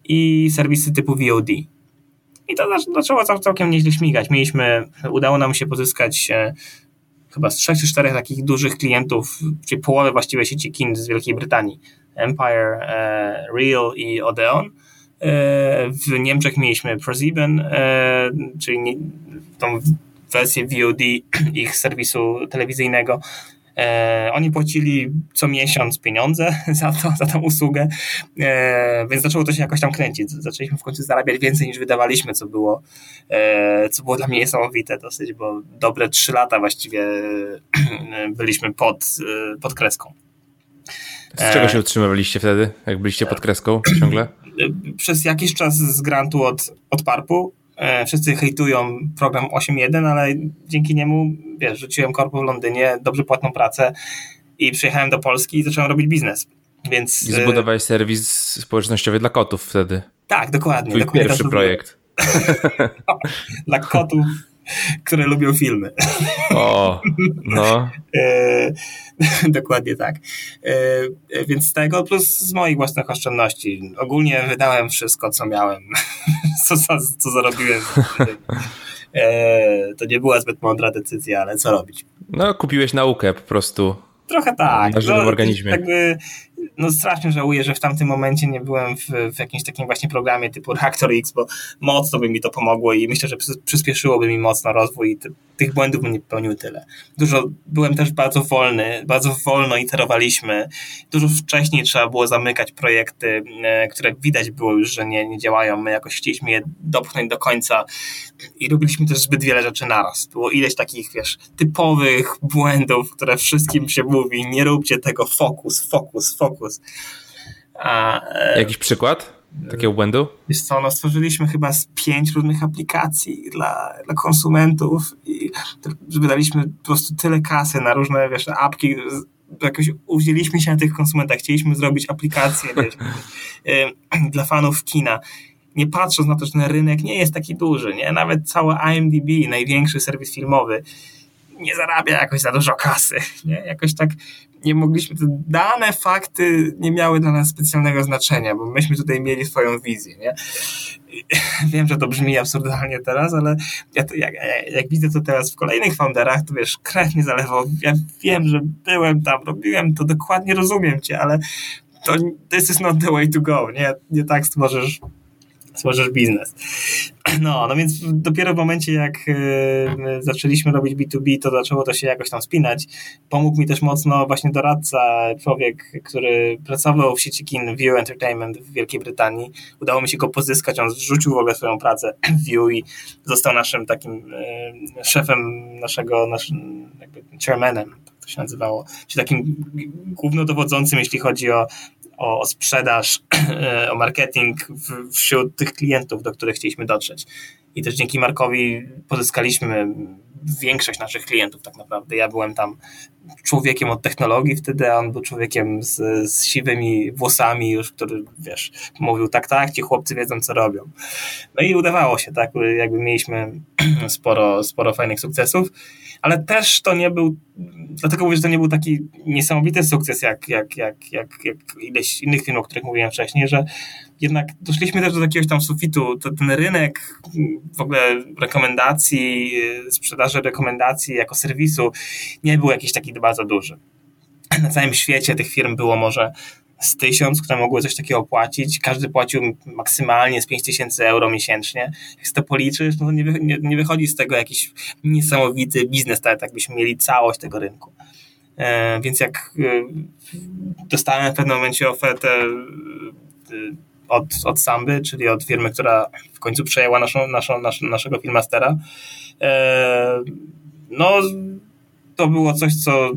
i serwisy typu VOD. I to zaczęło całkiem nieźle śmigać. Mieliśmy, udało nam się pozyskać e, chyba z trzech czy czterech takich dużych klientów, czyli połowę właściwie sieci kin z Wielkiej Brytanii. Empire, Real i Odeon E, w Niemczech mieliśmy ProSieben, e, czyli tą wersję VOD ich serwisu telewizyjnego. E, oni płacili co miesiąc pieniądze za, to, za tą usługę, więc zaczęło to się jakoś tam kręcić. Zaczęliśmy w końcu zarabiać więcej niż wydawaliśmy, co było, co było dla mnie niesamowite dosyć, bo dobre trzy lata właściwie byliśmy pod, pod kreską. Z czego się utrzymywaliście wtedy, jak byliście pod kreską ciągle? przez jakiś czas z grantu od, od Parpu. E, wszyscy hejtują program 8.1, ale dzięki niemu, wiesz, rzuciłem korpo w Londynie, dobrze płatną pracę i przyjechałem do Polski i zacząłem robić biznes. Więc, I zbudowałeś serwis społecznościowy dla kotów wtedy. Tak, dokładnie. Twój dokładnie pierwszy projekt. dla kotów które lubią filmy. O, no. E, dokładnie tak. E, więc z tego plus z moich własnych oszczędności. Ogólnie wydałem wszystko, co miałem, co, co zarobiłem. E, to nie była zbyt mądra decyzja, ale co robić? No, kupiłeś naukę po prostu. Trochę tak. Na żywym no, organizmie. Jakby no strasznie żałuję, że w tamtym momencie nie byłem w, w jakimś takim właśnie programie typu Reactor X, bo mocno by mi to pomogło i myślę, że przyspieszyłoby mi mocno rozwój tych błędów nie popełnił tyle. Dużo, byłem też bardzo wolny, bardzo wolno iterowaliśmy. Dużo wcześniej trzeba było zamykać projekty, e, które widać było już, że nie, nie działają. My jakoś chcieliśmy je dopchnąć do końca i robiliśmy też zbyt wiele rzeczy naraz. Było ileś takich, wiesz, typowych błędów, które wszystkim się mówi, nie róbcie tego, fokus, fokus, fokus. A, e, Jakiś przykład takiego błędu? Wiesz co, no stworzyliśmy chyba z pięć różnych aplikacji dla, dla konsumentów i wydaliśmy po prostu tyle kasy na różne, wiesz, apki, jakoś uwzięliśmy się na tych konsumentach, chcieliśmy zrobić aplikację, wiesz, dla fanów kina nie patrząc na to, że ten rynek nie jest taki duży, nie? Nawet całe IMDb, największy serwis filmowy, nie zarabia jakoś za dużo kasy, nie? Jakoś tak nie mogliśmy, te dane, fakty nie miały dla nas specjalnego znaczenia, bo myśmy tutaj mieli swoją wizję, nie? Wiem, że to brzmi absurdalnie teraz, ale ja to, jak, jak, widzę to teraz w kolejnych founderach, to wiesz, krew nie zalewał. Ja wiem, że byłem tam, robiłem to, dokładnie rozumiem cię, ale to this is not the way to go, nie? Nie tak stworzysz stworzysz biznes. No, no więc dopiero w momencie, jak e, zaczęliśmy robić B2B, to zaczęło to się jakoś tam spinać. Pomógł mi też mocno właśnie doradca, człowiek, który pracował w sieci kin View Entertainment w Wielkiej Brytanii. Udało mi się go pozyskać, on zrzucił w ogóle swoją pracę w View i został naszym takim e, szefem naszego, naszym jakby chairmanem, tak to się nazywało, czyli takim głównodowodzącym, jeśli chodzi o o sprzedaż, o marketing wśród tych klientów, do których chcieliśmy dotrzeć. I też dzięki Markowi pozyskaliśmy większość naszych klientów tak naprawdę. Ja byłem tam człowiekiem od technologii wtedy, a on był człowiekiem z, z siwymi włosami już, który, wiesz, mówił tak, tak, ci chłopcy wiedzą, co robią. No i udawało się, tak, jakby mieliśmy sporo, sporo fajnych sukcesów, ale też to nie był, dlatego mówię, że to nie był taki niesamowity sukces, jak, jak, jak, jak, jak ileś innych filmów, o których mówiłem wcześniej, że jednak doszliśmy też do jakiegoś tam sufitu. Ten rynek w ogóle rekomendacji, sprzedaży rekomendacji jako serwisu nie był jakiś taki bardzo duży. Na całym świecie tych firm było może z tysiąc, które mogły coś takiego płacić. Każdy płacił maksymalnie z 5 tysięcy euro miesięcznie. Jak to policzysz, no to nie, nie, nie, wychodzi z tego jakiś niesamowity biznes, tak jakbyśmy mieli całość tego rynku. E, więc jak e, dostałem w pewnym momencie ofertę e, od, od Samby, czyli od firmy, która w końcu przejęła naszą, naszą, naszego filmastera, e, no to było coś, co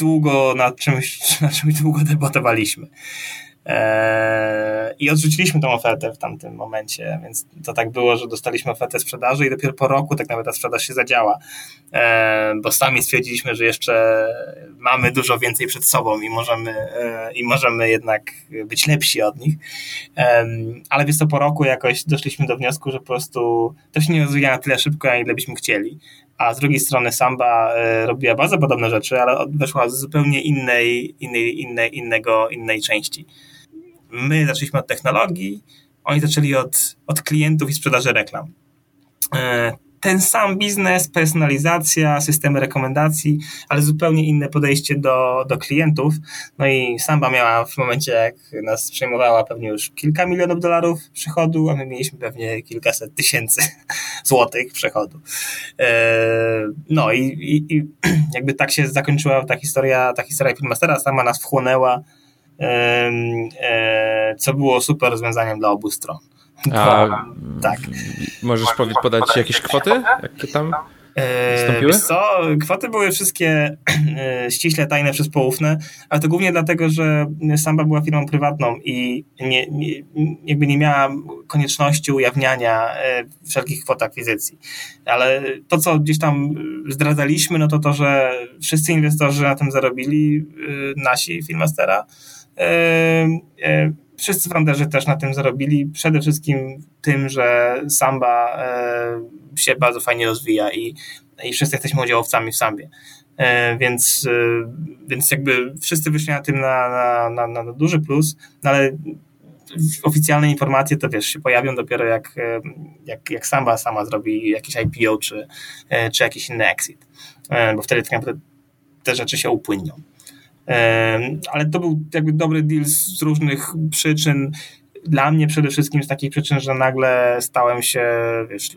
długo nad czymś, nad czymś długo debatowaliśmy. Eee, I odrzuciliśmy tą ofertę w tamtym momencie, więc to tak było, że dostaliśmy ofertę sprzedaży i dopiero po roku tak naprawdę ta sprzedaż się zadziała, eee, bo sami stwierdziliśmy, że jeszcze mamy dużo więcej przed sobą i możemy, e, i możemy jednak być lepsi od nich. Ale więc to po roku jakoś doszliśmy do wniosku, że po prostu to się nie rozwija na tyle szybko, jak ile byśmy chcieli a z drugiej strony Samba e, robiła bardzo podobne rzeczy, ale weszła z zupełnie innej, innej, innej, innego, innej części. My zaczęliśmy od technologii, oni zaczęli od, od klientów i sprzedaży reklam. Ten sam biznes, personalizacja, systemy rekomendacji, ale zupełnie inne podejście do, do klientów. No i Samba miała w momencie, jak nas przejmowała, pewnie już kilka milionów dolarów przychodu, a my mieliśmy pewnie kilkaset tysięcy złotych przychodu. E, no i, i, i jakby tak się zakończyła ta historia, ta historia Filmastera, sama nas wchłonęła, e, co było super rozwiązaniem dla obu stron. A, tak. Możesz podać jakieś kwoty? Jakie tam wystąpiły? Wiesz co, kwoty były wszystkie e, ściśle tajne przez poufne, ale to głównie dlatego, że Samba była firmą prywatną i nie, nie, jakby nie miała konieczności ujawniania e, wszelkich kwot akwizycji. Ale to, co gdzieś tam zdradzaliśmy, no to to, że wszyscy inwestorzy na tym zarobili, e, nasi Filmastera, wszyscy fronterzy też na tym zarobili. Przede wszystkim tym, że Samba e, się bardzo fajnie rozwija i, i wszyscy jesteśmy udziałowcami w Sambie. E, więc, e, więc jakby wszyscy wyszli na tym na, na, na, na duży plus, no ale oficjalne informacje to wiesz, się pojawią dopiero jak, jak, jak Samba sama zrobi jakiś IPO czy, czy jakiś inny exit, bo wtedy tak naprawdę te rzeczy się upłynnią ale to był jakby dobry deal z różnych przyczyn. Dla mnie przede wszystkim z takich przyczyn, że nagle stałem się wiesz,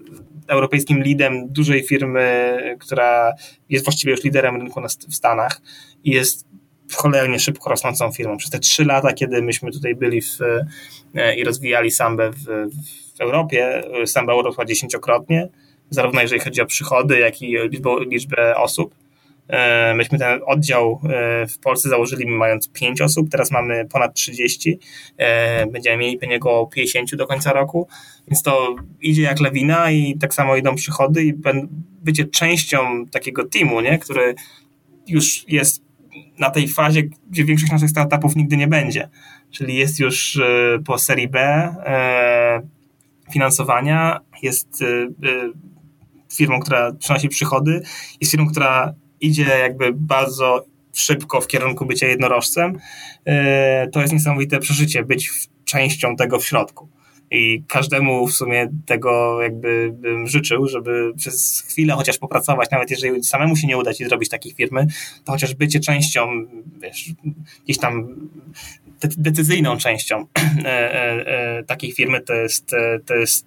europejskim lidem dużej firmy, która jest właściwie już liderem rynku w Stanach i jest cholernie szybko rosnącą firmą. Przez te trzy lata, kiedy myśmy tutaj byli w, e, i rozwijali Sambę w, w Europie, Samba urosła dziesięciokrotnie, zarówno jeżeli chodzi o przychody, jak i liczbę, liczbę osób. E, myśmy ten oddział e, w Polsce założyli mając 5 osób, teraz mamy ponad 30. E, będziemy mieli pewnie około 50 do końca roku, więc to idzie jak lawina i tak samo idą przychody i bycie częścią takiego teamu, nie? który już jest na tej fazie, gdzie większość naszych startupów nigdy nie będzie. Czyli jest już po serii B finansowania, jest firmą, która przynosi przychody, jest firmą, która idzie jakby bardzo szybko w kierunku bycia jednorożcem, e, to jest niesamowite przeżycie być częścią tego w środku. I każdemu w sumie tego jakby bym życzył, żeby przez chwilę chociaż popracować, nawet jeżeli samemu się nie uda ci zrobić takiej firmy, to chociaż bycie częścią, wiesz, gdzieś tam decyzyjną częścią e, e, takiej firmy to jest, to jest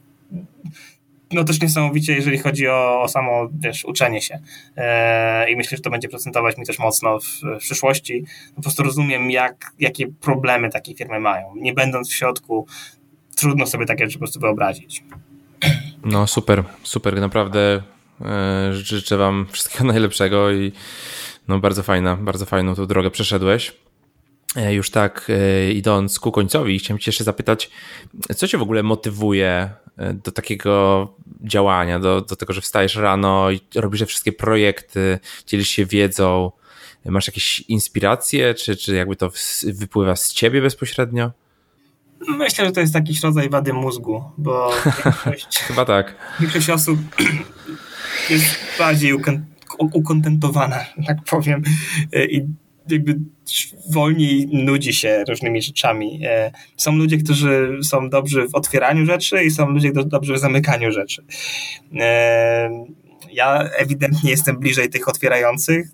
no też niesamowicie, jeżeli chodzi o, o samo wiesz, uczenie się. E, I myślę, że to będzie procentować mi też mocno w, w przyszłości. Po prostu rozumiem, jak, jakie problemy takie firmy mają. Nie będąc w środku, trudno sobie takie rzeczy po prostu wyobrazić. No super, super, naprawdę e, życzę Wam wszystkiego najlepszego i no bardzo fajna, bardzo fajną tą drogę przeszedłeś. E, już tak idąc ku końcowi, chciałem Cię jeszcze zapytać, co Cię w ogóle motywuje do takiego działania, do, do tego, że wstajesz rano i robisz te wszystkie projekty, dzielisz się wiedzą, masz jakieś inspiracje, czy, czy jakby to wypływa z Ciebie bezpośrednio? Myślę, że to jest jakiś rodzaj wady mózgu, bo większość, Chyba tak. większość osób jest bardziej ukontentowana, tak powiem, i jakby wolniej nudzi się różnymi rzeczami. E, są ludzie, którzy są dobrzy w otwieraniu rzeczy i są ludzie dobrzy w zamykaniu rzeczy. E, ja ewidentnie jestem bliżej tych otwierających.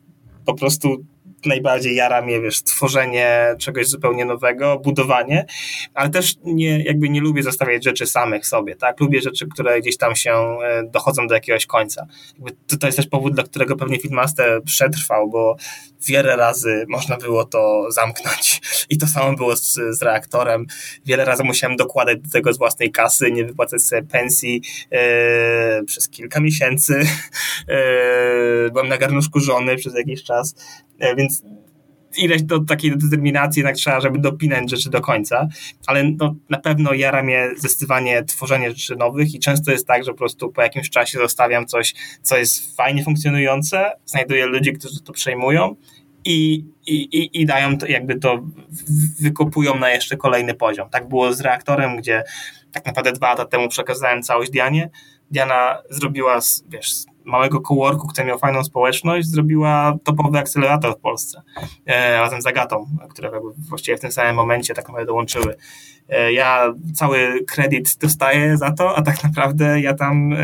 Po prostu najbardziej jara mnie, wiesz, tworzenie czegoś zupełnie nowego, budowanie, ale też nie, jakby nie lubię zostawiać rzeczy samych sobie, tak? Lubię rzeczy, które gdzieś tam się e, dochodzą do jakiegoś końca. Jakby to, to jest też powód, dla którego pewnie Filmmaster przetrwał, bo wiele razy można było to zamknąć i to samo było z, z reaktorem. Wiele razy musiałem dokładać do tego z własnej kasy, nie wypłacać sobie pensji e, przez kilka miesięcy. E, byłem na garnuszku żony przez jakiś czas, więc ileś do takiej determinacji jednak trzeba, żeby dopinać rzeczy do końca, ale no, na pewno jara mnie zdecydowanie tworzenie rzeczy nowych i często jest tak, że po prostu po jakimś czasie zostawiam coś, co jest fajnie funkcjonujące, znajduję ludzi, którzy to przejmują i, i, i dają to, jakby to wykopują na jeszcze kolejny poziom. Tak było z reaktorem, gdzie tak naprawdę dwa lata temu przekazałem całość Dianie. Diana zrobiła, wiesz, małego coworku, który miał fajną społeczność, zrobiła topowy akcelerator w Polsce e, razem z Agatą, które właściwie w tym samym momencie tak naprawdę dołączyły. E, ja cały kredyt dostaję za to, a tak naprawdę ja tam e,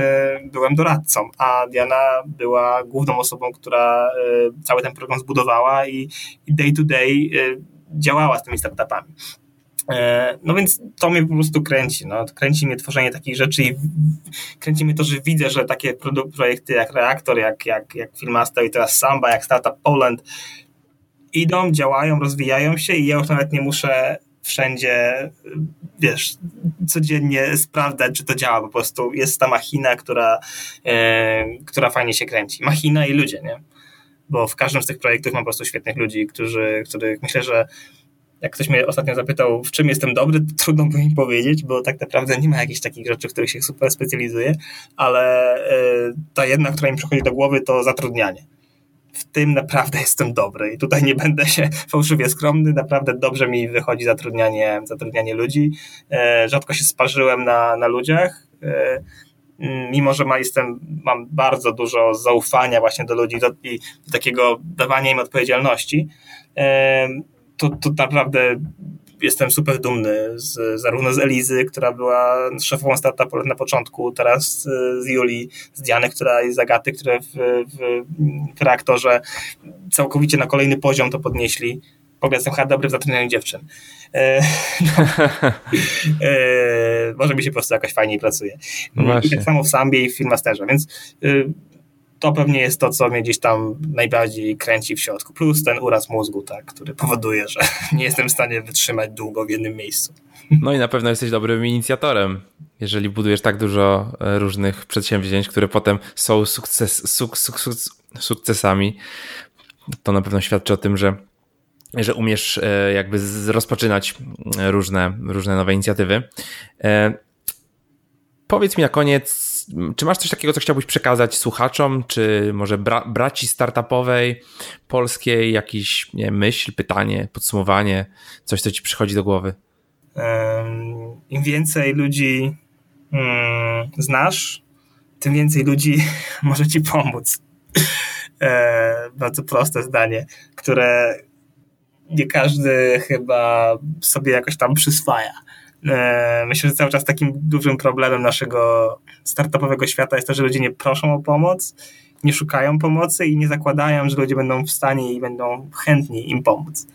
byłem doradcą, a Diana była główną osobą, która e, cały ten program zbudowała i, i day to day e, działała z tymi startupami. E, no więc to mnie po prostu kręci. No. Kręci mnie tworzenie takich rzeczy i kręci mnie to, że widzę, że takie projekty jak Reaktor, jak, jak, jak Filmaster i teraz Samba, jak Startup Poland idą, działają, rozwijają się i ja już nawet nie muszę wszędzie, wiesz, codziennie sprawdzać, czy to działa. Po prostu jest ta machina, która, e, która fajnie się kręci. Machina i ludzie, nie? Bo w każdym z tych projektów mam po prostu świetnych ludzi, którzy, których myślę, że jak ktoś mnie ostatnio zapytał, w czym jestem dobry, to trudno by mi powiedzieć, bo tak naprawdę nie ma jakichś takich rzeczy, w których się super specjalizuję, ale y, ta jedna, która mi przychodzi do głowy, to zatrudnianie. W tym naprawdę jestem dobry i tutaj nie będę się fałszywie skromny, naprawdę dobrze mi wychodzi zatrudnianie, zatrudnianie ludzi. Y, rzadko się sparzyłem na, na ludziach, y, mimo że ma, jestem, mam bardzo dużo zaufania właśnie do ludzi do, i takiego dawania im odpowiedzialności to, to naprawdę jestem super dumny z, zarówno z Elizy, która była szefową startupu na początku, teraz z Julii, z Diany, która jest z Agaty, które w, w, w reaktorze całkowicie na kolejny poziom to podnieśli. W ogóle jestem chyba dobry w zatrudnianiu dziewczyn. E, no, e, może mi się po prostu jakoś fajniej pracuje. No I tak samo w Sambie i w Filmasterze, więc e, to pewnie jest to, co mnie gdzieś tam najbardziej kręci w środku. Plus ten uraz mózgu, tak, który powoduje, że nie jestem w stanie wytrzymać długo w jednym miejscu. No i na pewno jesteś dobrym inicjatorem, jeżeli budujesz tak dużo e, różnych przedsięwzięć, które potem są sukces, suk, suk, suk, sukcesami. To na pewno świadczy o tym, że, że umiesz e, jakby rozpoczynać różne, różne nowe inicjatywy. E, powiedz mi na koniec, czy masz coś takiego, co chciałbyś przekazać słuchaczom, czy może bra braci startupowej polskiej, jakiś nie, myśl, pytanie, podsumowanie, coś, co ci przychodzi do głowy? Im więcej ludzi um, znasz, tym więcej ludzi może ci pomóc. E, bardzo proste zdanie, które nie każdy chyba sobie jakoś tam przyswaja. E, myślę, że cały czas takim dużym problemem naszego startupowego świata jest to, że ludzie nie proszą o pomoc, nie szukają pomocy i nie zakładają, że ludzie będą w stanie i będą chętni im pomóc.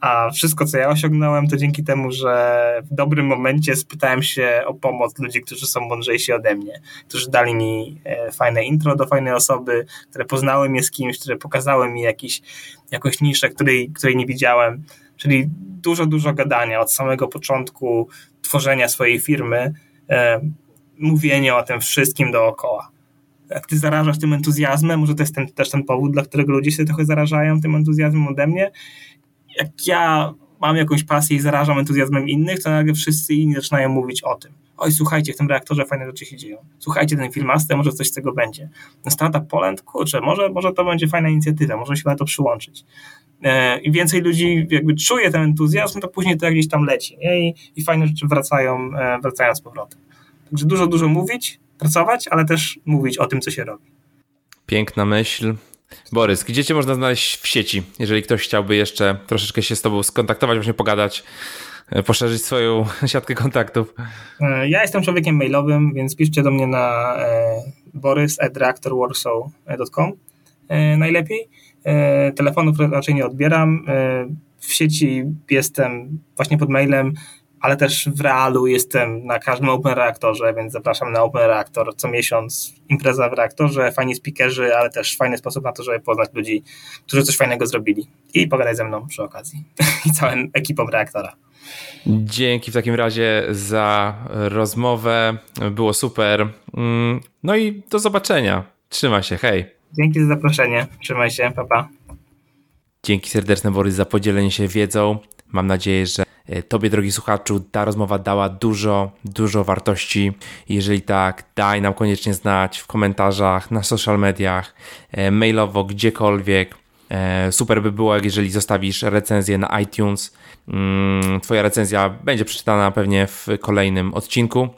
A wszystko, co ja osiągnąłem, to dzięki temu, że w dobrym momencie spytałem się o pomoc ludzi, którzy są mądrzejsi ode mnie, którzy dali mi e, fajne intro do fajnej osoby, które poznały mnie z kimś, które pokazały mi jakiś, jakąś niszę, której, której nie widziałem. Czyli dużo, dużo gadania od samego początku tworzenia swojej firmy, e, mówienie o tym wszystkim dookoła. Jak ty zarażasz tym entuzjazmem, może to jest ten, też ten powód, dla którego ludzie się trochę zarażają tym entuzjazmem ode mnie. Jak ja mam jakąś pasję i zarażam entuzjazmem innych, to nagle wszyscy inni zaczynają mówić o tym. Oj, słuchajcie, w tym reaktorze fajne rzeczy się dzieją. Słuchajcie, ten filmaster, może coś z tego będzie. Startup Poland, kurczę, może, może to będzie fajna inicjatywa, może się na to przyłączyć. E, i więcej ludzi jakby czuje ten entuzjazm, to później to gdzieś tam leci nie? I, i fajne rzeczy wracają, e, wracają z powrotem. Także dużo, dużo mówić, pracować, ale też mówić o tym, co się robi. Piękna myśl. Borys, gdzie cię można znaleźć w sieci, jeżeli ktoś chciałby jeszcze troszeczkę się z tobą skontaktować, właśnie pogadać, e, poszerzyć swoją siatkę kontaktów? E, ja jestem człowiekiem mailowym, więc piszcie do mnie na e, borys.reactorwarsaw.com najlepiej. Telefonów raczej nie odbieram. W sieci jestem właśnie pod mailem ale też w realu jestem na każdym Open Reaktorze, więc zapraszam na Open Reaktor co miesiąc. Impreza w reaktorze, fajni speakerzy, ale też fajny sposób na to, żeby poznać ludzi, którzy coś fajnego zrobili i pogadać ze mną przy okazji i całą ekipą reaktora. Dzięki w takim razie za rozmowę. Było super. Mm, no i do zobaczenia. Trzymaj się, hej. Dzięki za zaproszenie. Trzymaj się, papa. Pa. Dzięki serdeczne, Borys, za podzielenie się wiedzą. Mam nadzieję, że Tobie, drogi słuchaczu, ta rozmowa dała dużo, dużo wartości. Jeżeli tak, daj nam koniecznie znać w komentarzach, na social mediach, e, mailowo, gdziekolwiek. E, super by było, jeżeli zostawisz recenzję na iTunes. Mm, twoja recenzja będzie przeczytana pewnie w kolejnym odcinku.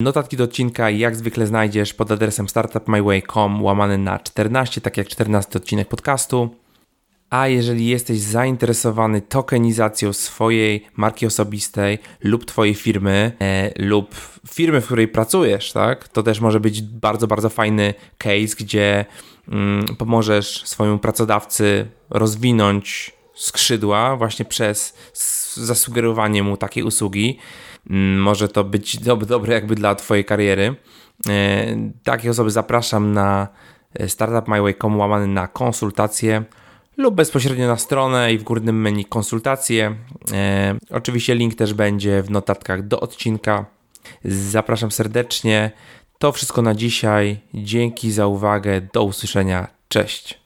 Notatki do odcinka jak zwykle znajdziesz pod adresem startupmyway.com łamany na 14, tak jak 14 odcinek podcastu. A jeżeli jesteś zainteresowany tokenizacją swojej marki osobistej lub Twojej firmy, e, lub firmy, w której pracujesz, tak, to też może być bardzo, bardzo fajny case, gdzie mm, pomożesz swojemu pracodawcy rozwinąć skrzydła właśnie przez zasugerowanie mu takiej usługi. Mm, może to być dobre, dobre jakby dla Twojej kariery. E, takie osoby zapraszam na e, startupmyway.com łamany na konsultacje lub bezpośrednio na stronę i w górnym menu konsultacje. E, oczywiście link też będzie w notatkach do odcinka. Zapraszam serdecznie. To wszystko na dzisiaj. Dzięki za uwagę. Do usłyszenia. Cześć.